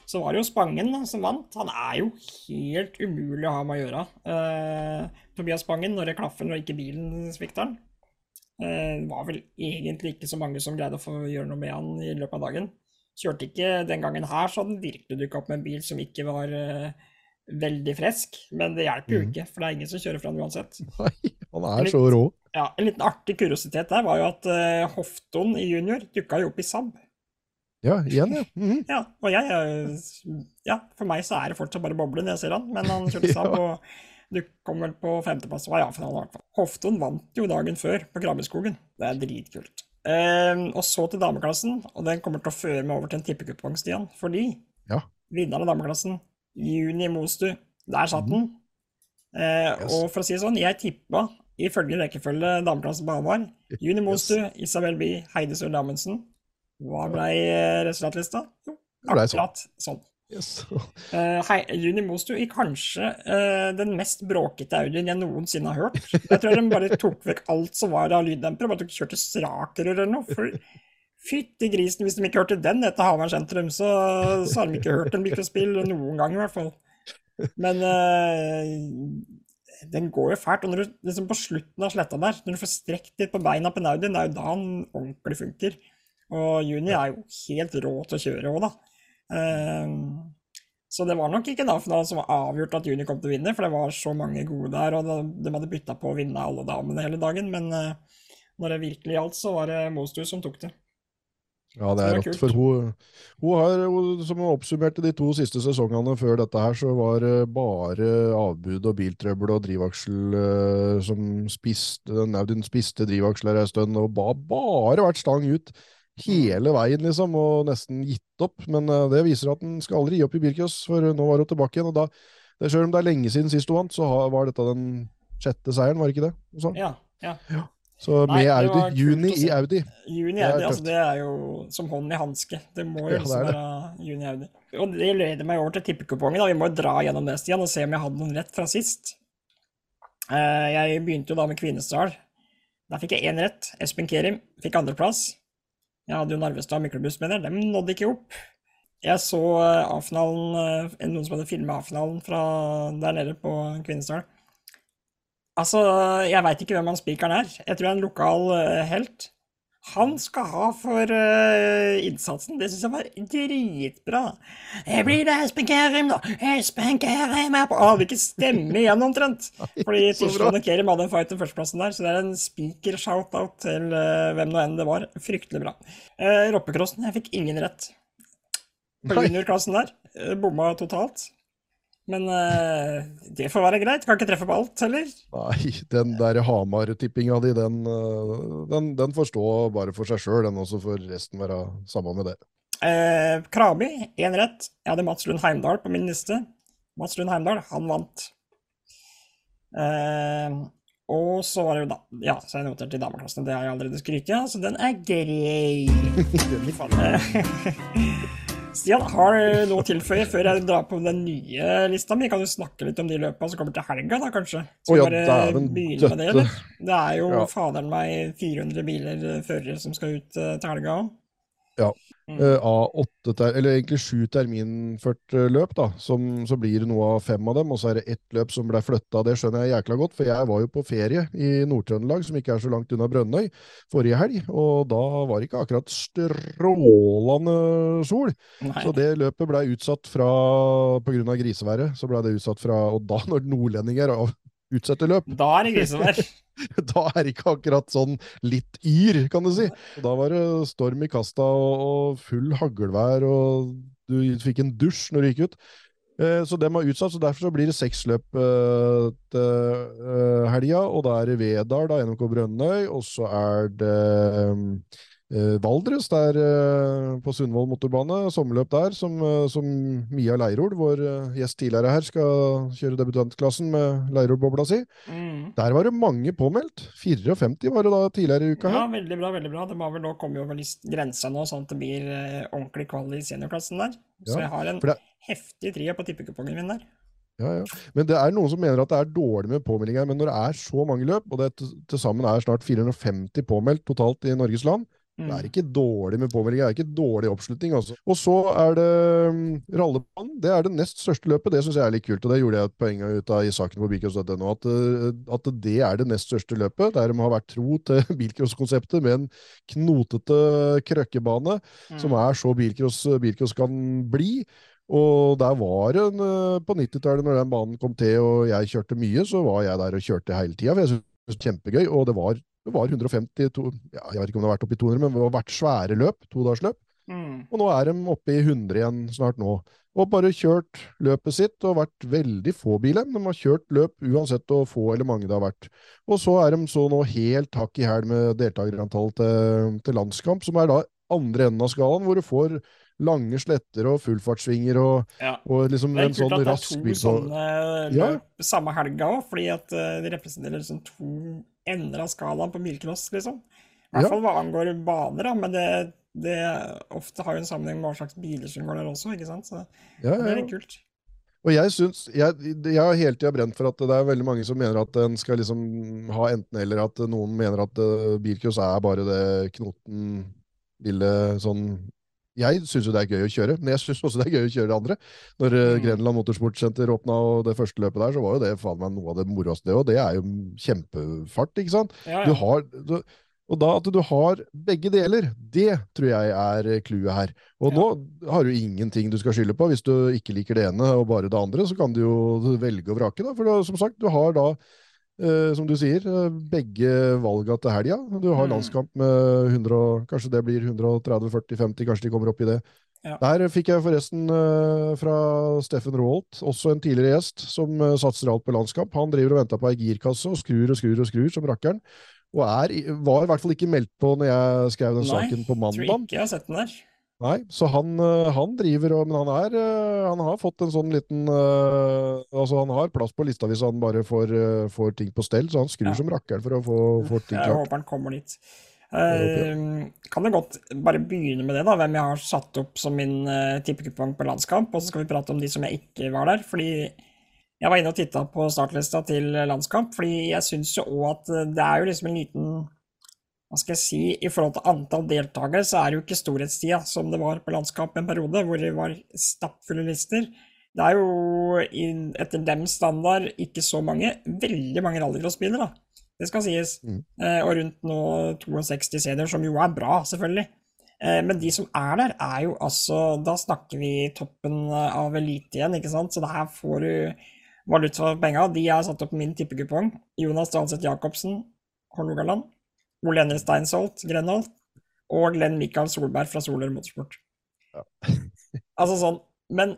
så var det jo Spangen da, som vant. Han er jo helt umulig å ha med å gjøre. Eh, Tobias Spangen, når det klaffer når ikke bilen svikter han. Uh, det var vel egentlig ikke så mange som greide å få gjøre noe med han i løpet av dagen. Kjørte ikke den gangen her, så han virkelig dukka opp med en bil som ikke var eh, veldig frisk. Men det hjelper jo mm. ikke, for det er ingen som kjører fra han uansett. Nei, han er så rå. Ja, En liten artig kuriositet der var jo at eh, Hofton i junior dukka jo opp i Saab. Ja, igjen, ja. Mm -hmm. ja. Og jeg Ja, for meg så er det fortsatt bare boble når jeg ser han, men han kjørte seg ja. og du kom vel på femteplass, var ja-finalen i hvert fall. Hofton vant jo dagen før på Krabbeskogen. Det er dritkult. Um, og så til dameklassen, og den kommer til å føre meg over til en tippekupong, Stian, fordi ja. vinneren av dameklassen, Juni Mostu, der satt den. Mm. Uh, yes. Og for å si det sånn, jeg tippa ifølge rekkefølge dameklassen på Hamar. Juni Mostu, yes. Isabel Bie, Heidi Sør. Hva ble eh, resultatlista? Jo, sånn. akkurat sånn. Yes. uh, hei, Juni Mostu i kanskje uh, den mest bråkete Audien jeg noensinne har hørt. Jeg tror de bare tok vekk alt som var av lyddempere, bare tok kjørte straker eller noe. For Fytti grisen, hvis de ikke hørte den etter Hamar sentrum, så, så har de ikke hørt en mikrospill noen gang, i hvert fall. Men uh, den går jo fælt. Og når du liksom på slutten av sletta der, når du får strekt litt på beina på Audien, det er jo da den ordentlig funker. Og Juni er jo helt rå til å kjøre òg, da. Uh, så det var nok ikke da, det som var avgjort at Juni kom til å vinne, for det var så mange gode der, og de hadde bytta på å vinne alle damene hele dagen. Men uh, når det virkelig gjaldt, så var det Mostu som tok det. Ja, det er rått. For hun, hun har, som hun oppsummerte de to siste sesongene før dette her, så var det bare avbud og biltrøbbel og drivaksel uh, som spiste Audun spiste drivaksler ei stund, og ba, bare vært stang ut hele veien, liksom, og nesten gitt opp. Men uh, det viser at han skal aldri gi opp i bilcross, for nå var hun tilbake igjen. og da, det, Selv om det er lenge siden sist hun vant, så var dette den sjette seieren, var det ikke det? Ja, ja. ja. Så Nei, med Audi. Juni i Audi. Juni Audi, altså det er jo som hånd i hanske. Det må jo ja, liksom være juni i Audi. Og det leder meg over til tippekupongen. Vi må jo dra gjennom det, Stian, og se om jeg hadde noen rett fra sist. Eh, jeg begynte jo da med Kvinesdal. Der fikk jeg én rett. Espen Kerim fikk andreplass. Jeg hadde jo Narvestad Myklebust med der, Dem nådde ikke opp. Jeg så eh, A-finalen, eh, noen som hadde filma A-finalen fra der nede på Kvinesdal. Altså, jeg veit ikke hvem han spikeren er. Jeg tror jeg er en lokal uh, helt. Han skal ha for uh, innsatsen. Det syns jeg var dritbra. Jeg blir det Espen da. Espen Kerim er på Han hadde ikke stemme igjen, omtrent. Fordi Tyskland og Kerim hadde en fight til førsteplassen der, så det er en spiker-shout-out til uh, hvem nå enn det var. Fryktelig bra. Uh, Roppecrossen, jeg fikk ingen rett. På juniorklassen der. Bomma totalt. Men uh, det får være greit. Kan ikke treffe på alt heller. Nei, den der Hamar-tippinga di, den, uh, den, den, får stå bare for seg sjøl. Den også får resten være sammen med det. Uh, Krabi, én rett. Jeg hadde Mats Lund Heimdal på min liste. Mats Lund Heimdal, han vant. Uh, og så var det jo da Ja, så jeg noterte i dameklassen. Det har jeg allerede skrytt av, så den er grei. Stian, har du noe å tilføye før jeg drar på den nye lista mi? Kan du snakke litt om de løpene som kommer til helga, da, kanskje? Skal oh, ja, bare begynne med det, eller? Det er jo ja. faderen meg 400 biler eh, førere som skal ut uh, til helga òg. Ja. Mm. Uh, av åtte, eller egentlig sju terminført løp, da, som, så blir det noe av fem av dem. Og så er det ett løp som ble flytta. Det skjønner jeg jækla godt, for jeg var jo på ferie i Nord-Trøndelag, som ikke er så langt unna Brønnøy, forrige helg. Og da var det ikke akkurat strålende sol. Nei. Så det løpet ble utsatt fra pga. griseværet. Så ble det utsatt fra Og da, når nordlendinger utsetter løp Da er det grisevær. da er det ikke akkurat sånn litt yr, kan du si. Da var det storm i kasta og, full haglvær, og du fikk en dusj når du gikk ut. Eh, så dem har utsatt, så derfor så blir det seks løp eh, til eh, helga. Og da er det Vedal, da, NMK Brønnøy, og så er det Valdres der eh, på Sundvoll motorbane. Sommerløp der, som, eh, som Mia Leirol, vår eh, gjest tidligere her, skal kjøre debutantklassen med Leirol-bobla si. Mm. Der var det mange påmeldt. 54 var det da tidligere i uka her. Ja, veldig bra. veldig bra. Det må vel nå komme over grensa nå, sånn at det blir eh, ordentlig kvali i seniorklassen der. Så ja, jeg har en det... heftig trier på tippekupongen min der. Ja, ja. Men det er noen som mener at det er dårlig med påmeldinger. Men når det er så mange løp, og det til sammen er snart 450 påmeldt totalt i Norges land. Det er ikke dårlig med påmeldinger, det er ikke dårlig oppslutning. Altså. Og så er det um, rallebanen. Det er det nest største løpet. Det syns jeg er litt kult, og det gjorde jeg et poeng ut av i saken på bilcross.no. At, uh, at det er det nest største løpet, der de har vært tro til bilcrosskonseptet med en knotete krøkkebane, mm. som er så bilcross, bilcross kan bli. Og der var en, uh, På 90-tallet, når den banen kom til og jeg kjørte mye, så var jeg der og kjørte hele tida. For jeg syntes det var kjempegøy, og det var det var 150 to, ja, Jeg vet ikke om det har vært oppe i 200, men det har vært svære løp. Todagersløp. Mm. Og nå er de oppe i 100 igjen snart nå. Og bare kjørt løpet sitt og vært veldig få biler. De har kjørt løp uansett hvor få eller mange det har vært. Og så er de så nå helt hakk i hæl med deltakerantall til, til landskamp, som er da andre enden av skalaen, hvor du får lange sletter og fullfartssvinger og, ja. og liksom en sånn rask bil. Det er kult at det er to sånne løp ja. samme helga òg, fordi at uh, de representerer liksom to ender av skalaen på bilcross, liksom. I hvert fall hva angår baner, da, men det, det ofte har jo en sammenheng med hva slags biler som går der også, ikke sant. Så ja, ja. det er litt kult. Og jeg syns Jeg, jeg har hele tida brent for at det er veldig mange som mener at en skal liksom ha enten eller, at noen mener at uh, bilcross er bare det knoten lille sånn jeg syns jo det er gøy å kjøre, men jeg syns også det er gøy å kjøre det andre. Når mm. Grenland Motorsportsenter åpna og det første løpet der, så var jo det faen meg noe av det moroeste. Og det er jo kjempefart, ikke sant? Ja, ja. Du har, du, og da at du har begge deler, det tror jeg er clouet her. Og ja. nå har du ingenting du skal skylde på. Hvis du ikke liker det ene og bare det andre, så kan du jo velge og vrake, da. For da, som sagt, du har da Uh, som du sier, uh, begge valga til helga. Du har mm. landskamp med 100, kanskje det blir 130-40-50, kanskje de kommer opp i det. Ja. Der fikk jeg forresten uh, fra Steffen Roholt, også en tidligere gjest, som satser alt på landskamp. Han driver og venter på ei girkasse og skrur og skrur og skrur som rakkeren. Og er, var i hvert fall ikke meldt på når jeg skrev den Nei, saken på mandag. Tror ikke jeg har sett den der. Nei, så han, eh, han driver og Men han er eh, Han har fått en sånn liten uh, Altså, han har plass på lista hvis han bare får, uh, får ting på stell, så han skrur ja. som rakkeren for å få, få ting klart. Jeg håper han kommer dit. Uh, kan du godt bare begynne med det, da, hvem jeg har satt opp som min uh, tippekupong på landskamp, og så skal vi prate om de som jeg ikke var der. fordi jeg var inne og titta på startlista til landskamp, fordi jeg syns jo òg at det er jo liksom en liten hva skal jeg si, I forhold til antall deltakere, så er det jo ikke storhetstida som det var på landskap en periode, hvor det var stappfulle lister. Det er jo etter dem standard ikke så mange, veldig mange rallycrossbiler, da. Det skal sies. Mm. Eh, og rundt nå 62 senior, som jo er bra, selvfølgelig. Eh, men de som er der, er jo altså Da snakker vi toppen av elite igjen, ikke sant. Så det her får du valuta for penga. De har satt opp min tippekupong. Jonas Dahlseth Jacobsen, Hornogaland. Ole Henry Steinsolt, Grenholt, og Glenn Michael Solberg fra Soler Motorsport. Ja. altså sånn, men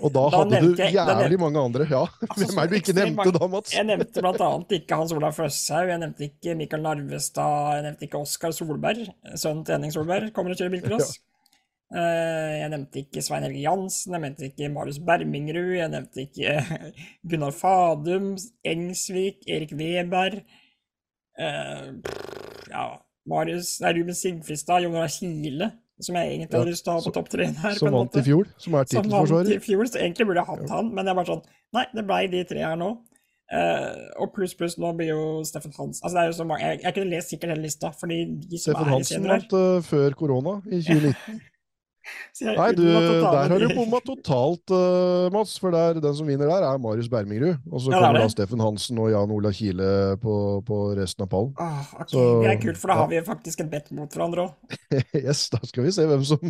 og da, da hadde du jævlig jævlig mange andre. Ja, altså, Hvem er det du ikke nevnte mange, da, Mats? Jeg nevnte blant annet ikke Hans Olav Føshaug, jeg nevnte ikke Mikael Narvestad, jeg nevnte ikke Oskar Solberg, sønnen til Henning Solberg, kommer og kjører bilcross. Ja. Uh, jeg nevnte ikke Svein Helge Jansen, jeg nevnte ikke Marius Bermingrud, jeg nevnte ikke Gunnar Fadum, Engsvik, Erik Weber. Uh, ja, Marius, nei, Ruben Sigfristad, Jon Ola Kile, som jeg egentlig hadde lyst til å ha på topp tre her. Som vant i fjor, som er tittelforsvarer. Så egentlig burde jeg hatt han, men jeg bare sånn Nei, det blei de tre her nå. Uh, og pluss, pluss, nå blir jo Steffen Hans Altså, det er jo så mange Jeg, jeg kunne lest sikkert hele lista, fordi de som Steffen er i Hansen vant uh, før korona, i 2019. Nei, du, der har du bomma totalt, uh, Mats. For der, den som vinner der, er Marius Bermingrud. Og så ja, kommer da Steffen Hansen og Jan Ola Kile på, på resten av pallen. Ah, okay. så, det er kult, for da ja. har vi faktisk et bet mot hverandre òg. yes, da skal vi se hvem som,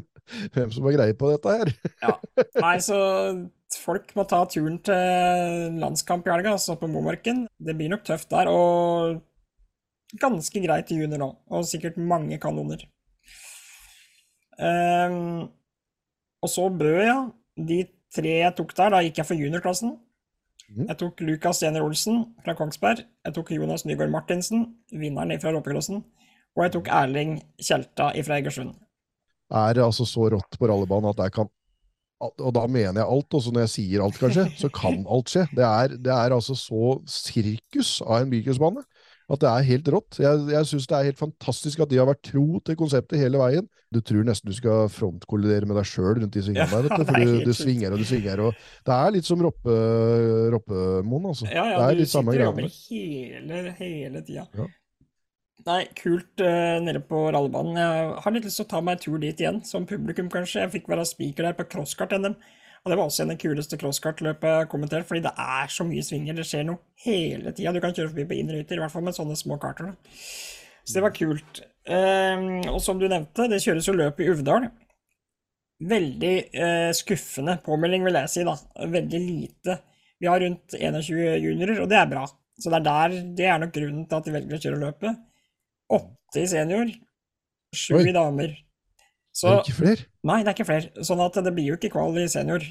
hvem som har greie på dette her. ja. Nei, så folk må ta turen til landskamp i helga, altså på Momarken. Det blir nok tøft der. Og ganske greit i junior nå, og sikkert mange kanoner. Um, og så Bø, ja. De tre jeg tok der, da gikk jeg for juniorklassen. Mm. Jeg tok Lukas Jenner Olsen fra Kongsberg. Jeg tok Jonas Nygaard Martinsen, vinneren fra Råpeklassen. Og jeg tok Erling Kjelta fra Egersund. Er det altså så rått på rallebanen at jeg kan og da mener jeg alt, også når jeg sier alt, kanskje, så kan alt skje. Det er, det er altså så sirkus av en bykrossbane at det er helt rått. Jeg, jeg syns det er helt fantastisk at de har vært tro til konseptet hele veien. Du tror nesten du skal frontkollidere med deg sjøl rundt de svingene der, vet du, for du, du, svinger og du svinger. og Det er litt som roppe, Roppemoen, altså. Ja, ja, det er litt samme greia. Du sitter hele, hele tida. Ja. Nei, kult uh, nede på rallebanen. Jeg har litt lyst til å ta meg en tur dit igjen, som publikum kanskje. Jeg fikk være speaker der på crosskart-NM. Og det var også en av de kuleste crosskartløpet jeg har kommentert, fordi det er så mye svinger. Det skjer noe hele tida. Du kan kjøre forbi på innruter, i hvert fall med sånne små karter. Da. Så det var kult. Um, og som du nevnte, det kjøres jo løp i Uvdal. Veldig uh, skuffende påmelding, vil jeg si. da. Veldig lite. Vi har rundt 21 juniorer, og det er bra. Så det er, der, det er nok grunnen til at de velger å kjøre løpet. Åtte i senior, sju i damer. Så, er det ikke flere? Nei, det er ikke flere. Sånn at det blir jo ikke kval i senior.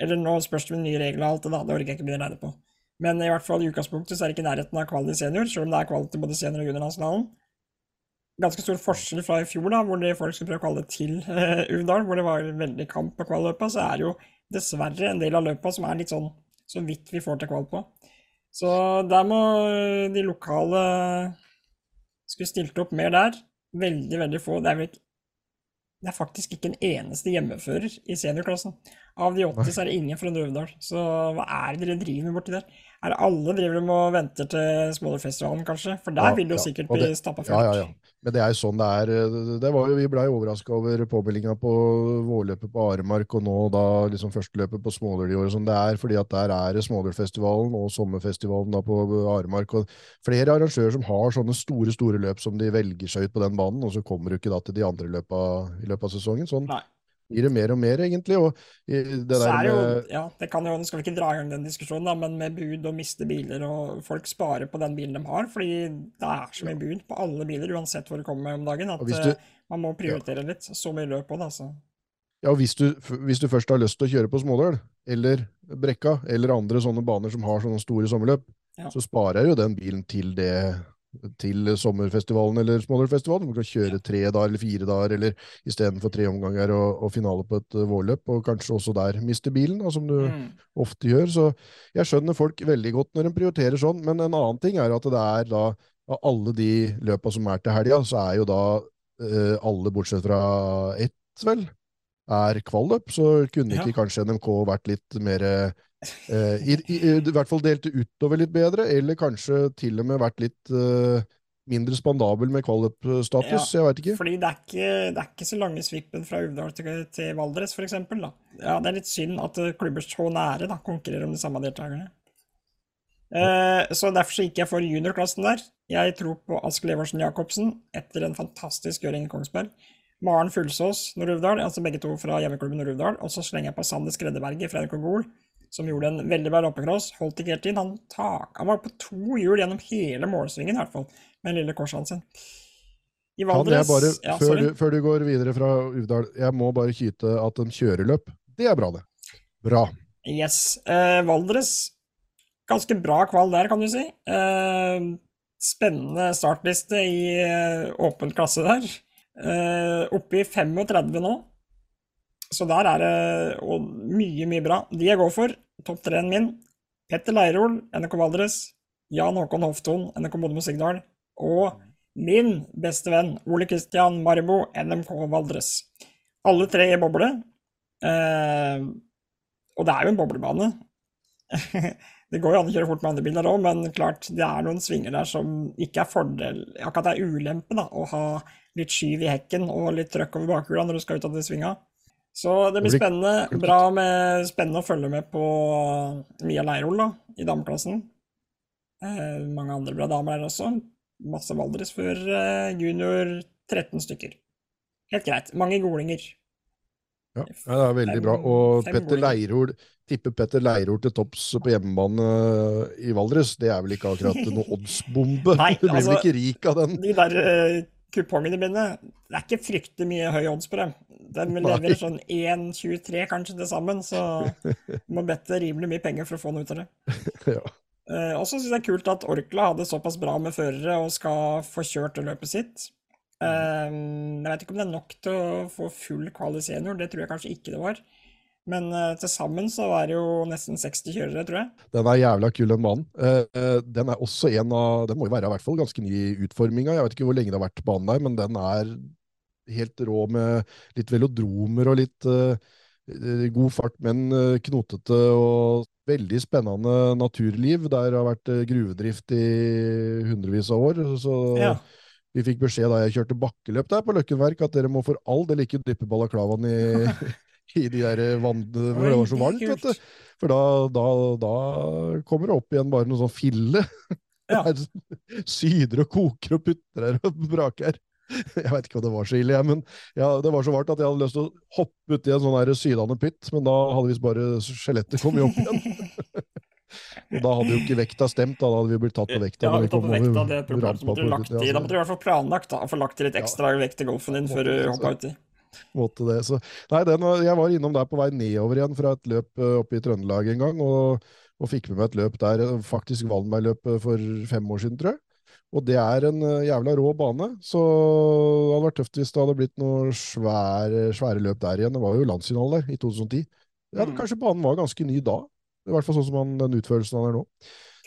Eller nå spørs det med nye regler og alt det, da. Det orker jeg ikke begynne å regne på. Men i hvert fall i utgangspunktet så er det ikke nærheten av kval i senior, selv om det er kval til både senior og juniornasjonalen. Ganske stor forskjell fra i fjor, da, hvor folk skulle prøve å kvalle til uh, Uvdal, hvor det var veldig kamp på kvalløpa, så er det jo dessverre en del av løpa som er litt sånn så vidt vi får til kval på. Så der må de lokale skulle stilt opp mer der. Veldig, veldig få. Det er vel ikke det er faktisk ikke en eneste hjemmefører i seniorklassen. Av de 80 så er det ingen fra Drøvdal. Så hva er det dere driver med borti der? Er det alle driver med og venter til Smålerfestivalen, kanskje? For der ja, vil det jo sikkert bli stappa fullt. Ja, ja, ja. Men det er jo sånn det er. Det var jo, vi blei overraska over påmeldinga på vårløpet på Aremark, og nå da liksom førsteløpet på Småler i år. Sånn det er fordi at der er det Smålerfestivalen og sommerfestivalen da på Aremark. og Flere arrangører som har sånne store store løp som de velger seg ut på den banen, og så kommer du ikke da til de andre løpa i løpet av sesongen. Sånn. Nei blir det mer og mer, egentlig. Og det så er det jo, ja, det kan jo, Nå skal vi ikke dra i gang den diskusjonen, da, men med bud og miste biler, og folk sparer på den bilen de har, fordi det er så mye bud på alle biler, uansett hvor det kommer om dagen, at du, eh, man må prioritere ja. litt. Så mye løp på det, altså. Ja, hvis du, hvis du, først har lyst til å kjøre på Smådøl, eller Brekka, eller andre sånne baner som har sånne store sommerløp, ja. så sparer jo den bilen til det til sommerfestivalen eller Smålerfestivalen. Man kan kjøre tre dager eller fire dager, eller istedenfor tre omganger og, og, finale på et uh, vårløp, og kanskje også der miste bilen, da, som du mm. ofte gjør. Så jeg skjønner folk veldig godt når de prioriterer sånn, men en annen ting er at det er da av alle de løpa som er til helga, så er jo da eh, alle bortsett fra ett, vel, er kvalløp. Så kunne ikke ja. kanskje NMK vært litt mer eh, i, i, i, hvert fall delte utover litt bedre, eller kanskje til og med vært litt eh, mindre spandabel med kvalup-status. Ja, jeg veit ikke. Fordi det er ikke, det er ikke så lange svippen fra Uvdal til, til Valdres, f.eks. Ja, det er litt synd at klubber så nære da, konkurrerer om de samme deltakerne. Eh, så derfor så gikk jeg for juniorklassen der. Jeg tror på Ask Leversen Jacobsen etter en fantastisk gjøring i Kongsberg. Maren Fullsås Nord-Uvdal, altså begge to fra hjemmeklubben Nord-Uvdal. Og så slenger jeg på Sander Skreddeberget fra NRK Gol som gjorde en veldig bra loppecross. Holdt ikke helt inn. Han, tak, han var på to hjul gjennom hele målsvingen, i hvert fall, med den lille korsene sin. I Valdres bare, ja, før, du, før, du, går videre fra Uvdal, jeg må bare kyte at en kjøreløp, det er bra, det. Bra. Yes. Eh, Valdres, ganske bra kval der, kan du si. Eh, spennende startliste i eh, åpen klasse der. Eh, oppe i 35 nå. Så der er det mye, mye bra. De jeg går for, topp tre-en min, Petter Leirol, NRK Valdres, Jan Håkon Hofton, NRK Modum Signal, og min beste venn, Ole Kristian Marbo, NMK Valdres. Alle tre i boble. Eh, og det er jo en boblebane. det går jo an å kjøre fort med andre biler òg, men klart, det er noen svinger der som ikke er fordel Akkurat det er ulempe da, å ha litt skyv i hekken og litt trøkk over bakhjula når du skal ut av de svinga. Så det blir spennende. Bra med, spennende å følge med på Mia Leirol da, i dameklassen. Eh, mange andre bra damer der også. Masse Valdres før eh, junior 13 stykker. Helt greit. Mange golinger. Ja, det er veldig bra. Og Petter Leirol tipper Petter Leirol til topps på hjemmebane i Valdres. Det er vel ikke akkurat noe oddsbombe? Nei, du blir altså, vel ikke rik av den? De der uh, kupongene mine, det er ikke fryktelig mye høy odds på dem. De leverer sånn 1,23 kanskje til sammen, så må bette rimelig mye penger for å få noe ut av det. ja. Eh, og så syns jeg det er kult at Orkla hadde såpass bra med førere og skal få kjørt løpet sitt. Eh, jeg vet ikke om det er nok til å få full kvali senior, det tror jeg kanskje ikke det var. Men uh, til sammen så var det jo nesten 60 kjørere, tror jeg. Den er jævla kul, den banen. Uh, den er også en av Den må jo være i hvert fall ganske ny i utforminga. Jeg vet ikke hvor lenge det har vært banen der, men den er helt rå med litt velodromer og litt uh, god fart, men knotete og veldig spennende naturliv. Der har vært gruvedrift i hundrevis av år. Så ja. vi fikk beskjed da jeg kjørte bakkeløp der på Løkkenverk, at dere må for all del ikke dyppe balaklavaen i, i de der vannene hvor det var så varmt. vet du. For da, da, da kommer det opp igjen bare noe sånn fille. Ja. Syder og koker og putter her og braker. Jeg vet ikke hva det var så ille, men ja, det var så varmt at jeg hadde lyst til å hoppe uti en sånn sydende pytt, men da hadde visst bare skjelettet kommet opp igjen. Og da hadde jo ikke vekta stemt, da da hadde vi blitt tatt på vekta. Ja, vi tatt på vekta, det problemet som du lagt i. Da måtte du i hvert fall planlagt da, få lagt i litt ekstra ja, vekt i golfen din før du hoppa uti. Måtte det, så. Nei, den, jeg var innom der på vei nedover igjen fra et løp eh, oppe i Trøndelag en gang, og, og fikk med meg et løp der, faktisk Valmberg-løpet for fem år siden, tror jeg. Og det er en uh, jævla rå bane, så det hadde vært tøft hvis det hadde blitt noen svære, svære løp der igjen. Det var jo landsfinale der i 2010. Ja, mm. Kanskje banen var ganske ny da. I hvert fall sånn som han, den utførelsen han er nå.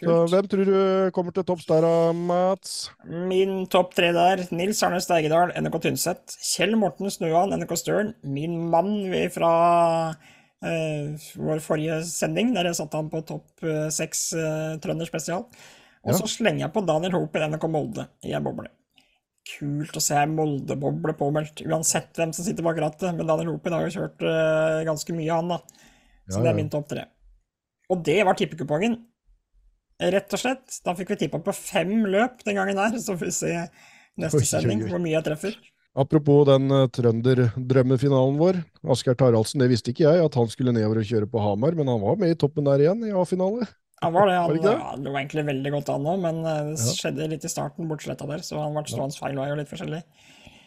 Så, hvem tror du kommer til topps der, Mats? Min topp tre der. Nils Arne Steigedal, NRK Tynset. Kjell Morten Snøan, NRK Støren. Min mann fra Uh, vår forrige sending, der jeg satte han på topp uh, seks uh, Trønder spesial. Og ja. så slenger jeg på Daniel Hope i NRK Molde en boble. Kult å se Molde-boble påmeldt, uansett hvem som sitter bak rattet. Men Daniel Hope har jo kjørt ganske mye, han, da. Så ja, det er min topp tre. Og det var tippekupongen. Rett og slett. Da fikk vi tippa på fem løp den gangen her, så får vi se neste sending hvor mye jeg treffer. Apropos den uh, trønderdrømmefinalen vår. Asgeir Taraldsen, det visste ikke jeg, at han skulle nedover og kjøre på Hamar, men han var med i toppen der igjen, i A-finale. Han var det. Han var det? Ja, lå egentlig veldig godt an nå, men uh, det ja. skjedde litt i starten bortsletta der, så han ble stående feil vei og litt forskjellig.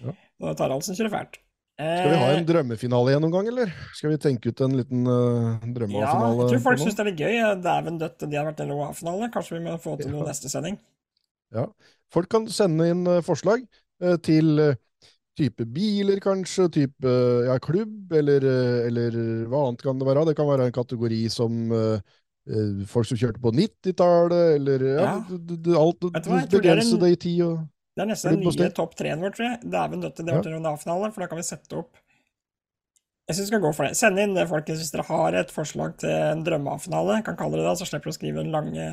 Ja. Og Taraldsen kjører fælt. Skal vi ha en eh, drømmefinale igjen noen gang, eller? Skal vi tenke ut en liten uh, drømmefinale? Ja, jeg tror folk syns det er litt gøy. Dæven døtte, de har vært en LOA-finale. Kanskje vi må få til noe ja. neste sending? Ja. Folk kan sende inn uh, forslag uh, til type biler, kanskje, type ja, klubb, eller, eller, hva annet kan det være? Det kan være en kategori som folk som kjørte på 90-tallet, eller ja, ja. alt begrense det i tid og det er nesten den nye topp tre-en vår, tror jeg. Dæven døtte, det ble en A-finale, for da kan vi sette opp Jeg syns vi skal gå for det. Send inn det, folkens, hvis dere har et forslag til en drømme-A-finale. Kan kalle det det, så slipper du å skrive det lange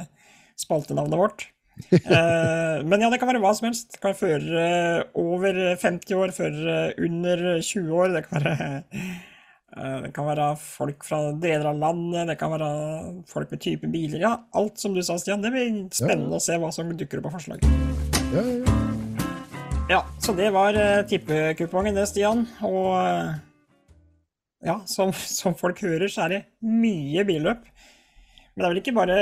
spaltenavnet vårt. eh, men ja, det kan være hva som helst. Det kan være førere over 50 år, førere under 20 år. Det kan være eh, det kan være folk fra deler av landet, det kan være folk med type biler. Ja, alt som du sa, Stian. Det blir spennende ja. å se hva som dukker opp av forslag. Ja, ja, ja. Ja, så det var uh, tippekupongen det, Stian. Og uh, ja, som, som, folk hører, så er det mye billøp. Men det er vel ikke bare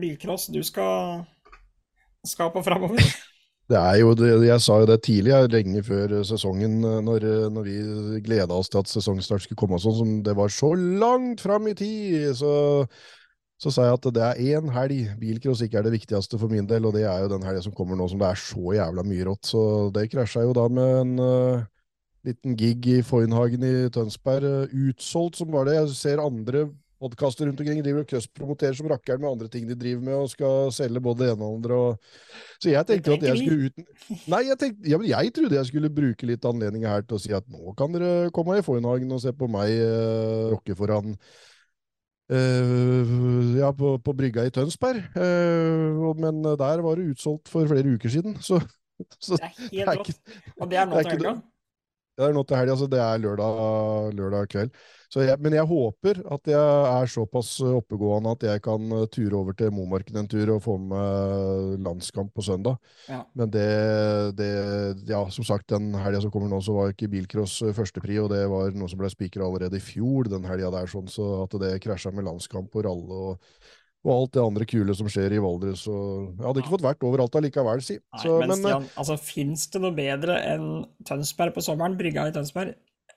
bilcross du skal, skal på framover? Det er jo, det, Jeg sa jo det tidlig, lenge før sesongen, når, når vi gleda oss til at sesongstart skulle komme. og sånn, som Det var så langt fram i tid! så så sa jeg at det er én helg bilcross ikke er det viktigste for min del, og det er jo den helga som kommer nå som det er så jævla mye rått. Så det krasja jo da med en uh, liten gig i Foynhagen i Tønsberg. Uh, utsolgt som var det. Jeg ser andre podkaster rundt omkring driver og crosspromoterer som rakkeren med andre ting de driver med, og skal selge både det ene og andre. Og... Så jeg tenkte at jeg skulle uten... Nei, jeg, tenkte, ja, jeg trodde jeg skulle bruke litt anledning her til å si at nå kan dere komme i Foynhagen og se på meg uh, rocke foran Uh, ja, på, på, brygga i Tønsberg. Uh, men der var det utsolgt for flere uker siden. Så, så det er helt rått. Og det er nå til helga? Det er nå til helga, altså det er lørdag, lørdag kveld. Jeg, men jeg håper at jeg er såpass oppegående at jeg kan eh, ture over til Momarken en tur og få med landskamp på søndag. Ja. Men det, det, Ja, som sagt, den helga som kommer nå, så var ikke bilcross eh, førstepri, og det var noe som ble spikra allerede i fjor, den helga der, sånn, så at det krasja med landskamp og ralle og og alt det andre kule som skjer i Valdres. Og jeg hadde ikke fått vært overalt allikevel, si. Så, Nei, men, men Stian, altså, fins det noe bedre enn Tønsberg på sommeren? Brygga i Tønsberg?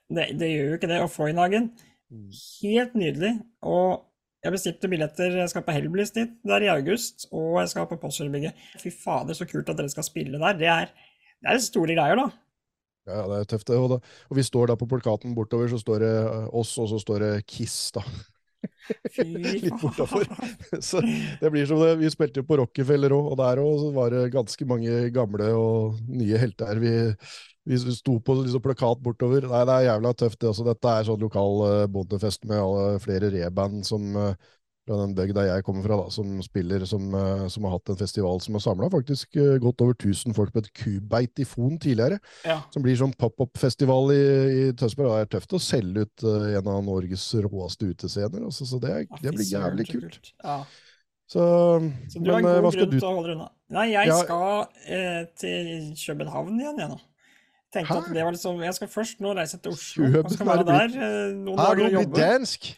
Det, det gjør jo ikke det. Og Foynhagen Mm. Helt nydelig. Og jeg bestilte billetter. Jeg skal på Hellbliss dit der i august, og jeg skal på Postgirobygget. Fy fader, så kult at dere skal spille der. Det er, det er store greier, da. Ja, det er tøft, det. Og, og vi står da på plakaten bortover, så står det eh, oss, og så står det Kiss, da. Litt bortafor. Så det blir som det. Vi spilte på Rockefeller òg, og der òg var det ganske mange gamle og nye helter vi vi sto på liksom plakat bortover. Nei, det er jævla tøft. Det også. Dette er sånn lokal uh, bondefest med alle, flere reband som uh, fra den bygda jeg kommer fra, da, som spiller, som, uh, som, har hatt en festival som har samla faktisk godt over 1000 folk på et kubeit i Fon tidligere. Ja. Som blir sånn pop-up-festival i, i, Tønsberg. Det er tøft å selge ut en av Norges råeste utescener. Altså, så det, det, blir jævlig kult. Ja. Så, så, du har en god grunn til å holde unna. Nei, jeg ja. skal til København igjen, jeg nå. Tenkte Hæ? at det var liksom, Jeg skal først nå reise til Oslo og skal være der eh, noen dager og jobbe. dansk?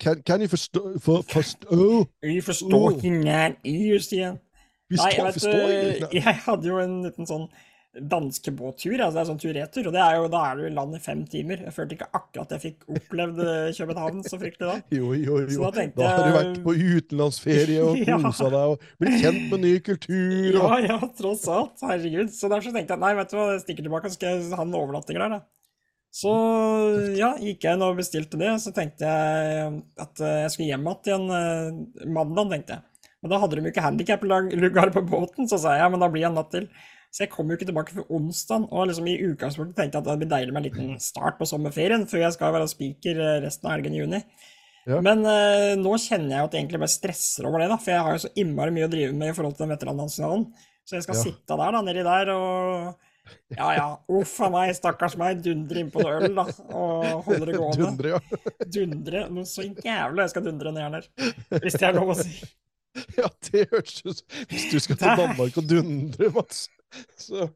Kan, kan jeg forstå, for, forstå? Vi forstår ikke nær i, Justien. Nei, jeg vet, jeg hadde jo en liten sånn danskebåttur. Altså det er sånn tur-retur. Og det er jo, da er du i land i fem timer. Jeg følte ikke akkurat jeg fikk opplevd eh, København så fryktelig da. Jo, jo, jo. Da, tenkte, da, har du vært på utenlandsferie og kosa ja. deg og blitt kjent med ny kultur. Og... Ja, ja, tross alt. Herregud. Så derfor så tenkte jeg nei, vet du hva, jeg stikker tilbake og skal ha en overnatting der, da. Så ja, gikk jeg inn og bestilte det. Så tenkte jeg at eh, jeg skulle hjem igjen eh, mandag, tenkte jeg. Men da hadde de ikke handikap-lugar på båten, så sa jeg ja, men da blir jeg en natt til. Så jeg kom jo ikke tilbake før onsdag, og liksom i utgangspunktet tenkte jeg at det blir deilig med en liten start på sommerferien før jeg skal være spiker eh, resten av helgen i juni. Ja. Men uh, nå kjenner jeg at jeg egentlig bare stresser over det, da, for jeg har jo så innmari mye å drive med i forhold til den veterannasjonalen. Så jeg skal ja. sitte der da, nedi der og ja ja, uff a meg, stakkars meg, dundre innpå noe øl, da. Og holde det gående. Dundre, ja. Dundre. Noe så jævlig jeg skal dundre ned her, hvis det er lov å si. Ja, det høres ut Hvis du skal til Danmark og dundre, Mats, så,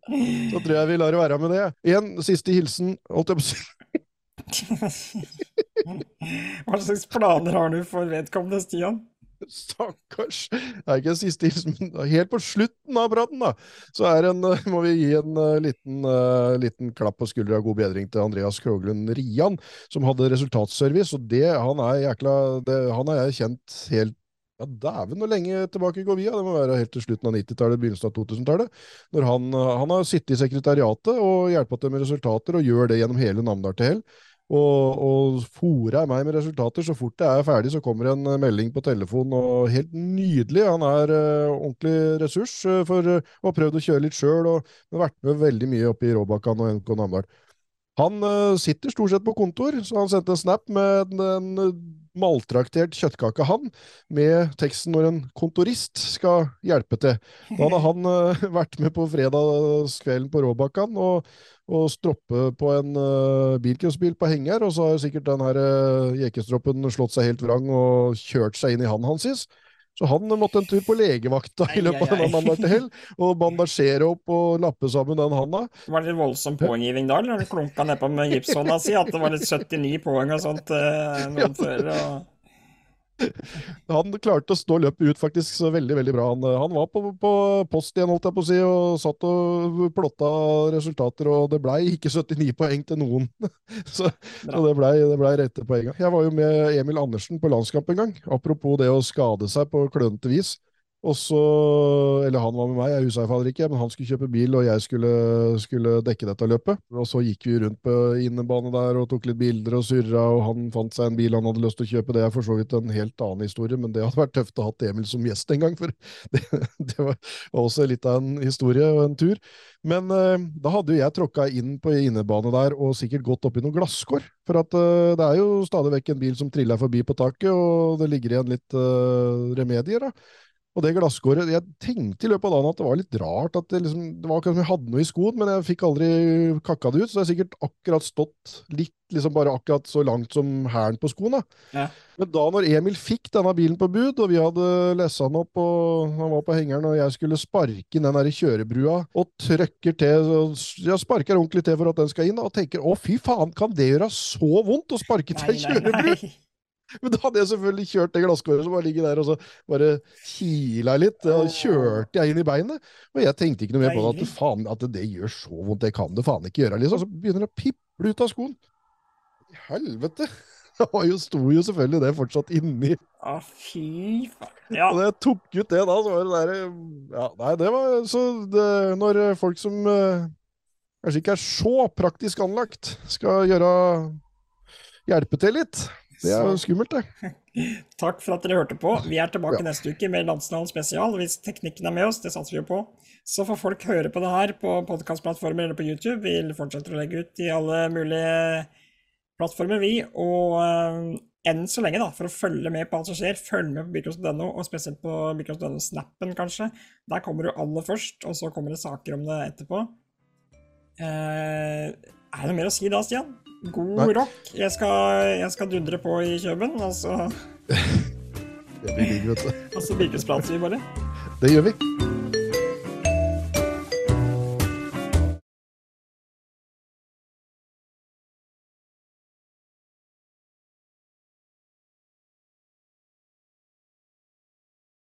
så tror jeg vi lar det være med det. Én siste hilsen, holdt jeg på å si. Hva slags planer har du for vedkommende, Stian? Stakkars. Det er ikke en siste hilsen, men helt på slutten av praten, da, så en, må vi gi en uh, liten, uh, liten, klapp på skuldra og god bedring til Andreas Kroglund Rian, som hadde resultatservice. og det, Han er jækla, det, han har jeg kjent helt ja, Dæven, hvor lenge tilbake går vi? Det må være helt til slutten av 90-tallet, begynnelsen av 2000-tallet. Når han, han, har sittet i sekretariatet og hjulpet til med resultater, og gjør det gjennom hele Namdal til hell og, og fòrer meg med resultater. Så fort jeg er ferdig, så kommer en eh, melding på telefon, og helt nydelig. Han er uh, ordentlig ressurs uh, for uh, å ha prøvd å kjøre litt sjøl, og har vært med veldig mye oppe i Råbakkan og NK Namdal. Han sitter stort sett på kontor, så han sendte en snap med en, en maltraktert kjøttkake, han, med teksten når en kontorist skal hjelpe til. Da hadde han vært med på fredagskvelden på Råbakkan og, og stroppe på en uh, bilcrossbil på henger, og så har sikkert den her uh, jekestroppen slått seg helt vrang og kjørt seg inn i han hansis. Så han måtte en tur på legevakta i løpet av en mandag til hell, og bandasjere opp og lappe sammen den handa. Var det litt voldsom pågiving da, eller klunka nedpå med gipshånda si at det var litt 79 poeng og sånt uh, noen ja. før? Og... Han klarte å stå løpet ut faktisk så veldig veldig bra. Han, han var på, på, post igjen, holdt jeg på å si, og satt og plotta resultater, og det blei ikke 79 poeng til noen. så, så, det blei ble rette poenga. Jeg var jo med Emil Andersen på landskamp en gang, apropos det å skade seg på klønete vis. Og så, eller han var med meg, jeg huseifader ikke, men han skulle kjøpe bil, og jeg skulle, skulle, dekke dette løpet. Og så gikk vi rundt på innebane der og tok litt bilder og surra, og han fant seg en bil han hadde lyst til å kjøpe. Det er for så vidt en helt annen historie, men det hadde vært tøft å ha Emil som gjest en gang, for det, det var også litt av en historie og en tur. Men uh, da hadde jo jeg tråkka inn på innebane der og sikkert gått oppi noen glasskår. For at uh, det er jo stadig vekk en bil som triller forbi på taket, og det ligger igjen litt uh, remedier. da. Og det glasskåret Jeg tenkte i løpet av dagen at det var litt rart. at Det, liksom, det var akkurat som jeg hadde noe i skoen, men jeg fikk aldri kakka det ut. Så det har sikkert akkurat stått litt, liksom bare akkurat så langt som hælen på skoen. da. Ja. Men da når Emil fikk denne bilen på bud, og vi hadde lessa den opp, og han var på hengeren, og jeg skulle sparke inn den der kjørebrua, og trøkker til Jeg sparker ordentlig til for at den skal inn, og tenker å fy faen, kan det gjøre så vondt å sparke til ei kjørebru? Men da hadde jeg selvfølgelig kjørt det glasskåret som bare ligger der, og så bare kila litt. Og kjørte jeg inn i beinet. Og jeg tenkte ikke noe mer på det, at, faen, at det gjør så vondt. Det kan det faen ikke gjøre. liksom. Så begynner det å piple ut av skoen. Helvete! Det jo, sto jo selvfølgelig det fortsatt inni. Å, fy faen. Ja. Og da jeg tok ut det da, så var det der Ja, nei, det var så det, Når folk som uh, kanskje ikke er så praktisk anlagt, skal gjøre Hjelpe til litt, det er skummelt, det. Takk for at dere hørte på. Vi er tilbake ja. neste uke med Landsnavn spesial. Hvis teknikken er med oss, det satser vi jo på. Så får folk høre på det her på podkastplattformer eller på YouTube. Vi fortsetter å legge ut i alle mulige plattformer, vi. Og uh, enn så lenge, da, for å følge med på alt som skjer, følg med på Bikros.no, og spesielt på Bikros.no-snappen, kanskje. Der kommer du aller først, og så kommer det saker om det etterpå. Uh, er det noe mer å si da, Stian? God Nei. rock. Jeg skal, jeg skal, dundre på i Kjøben, og så Det blir digg, vet du. Og så bilkesprater vi bare. Det gjør vi.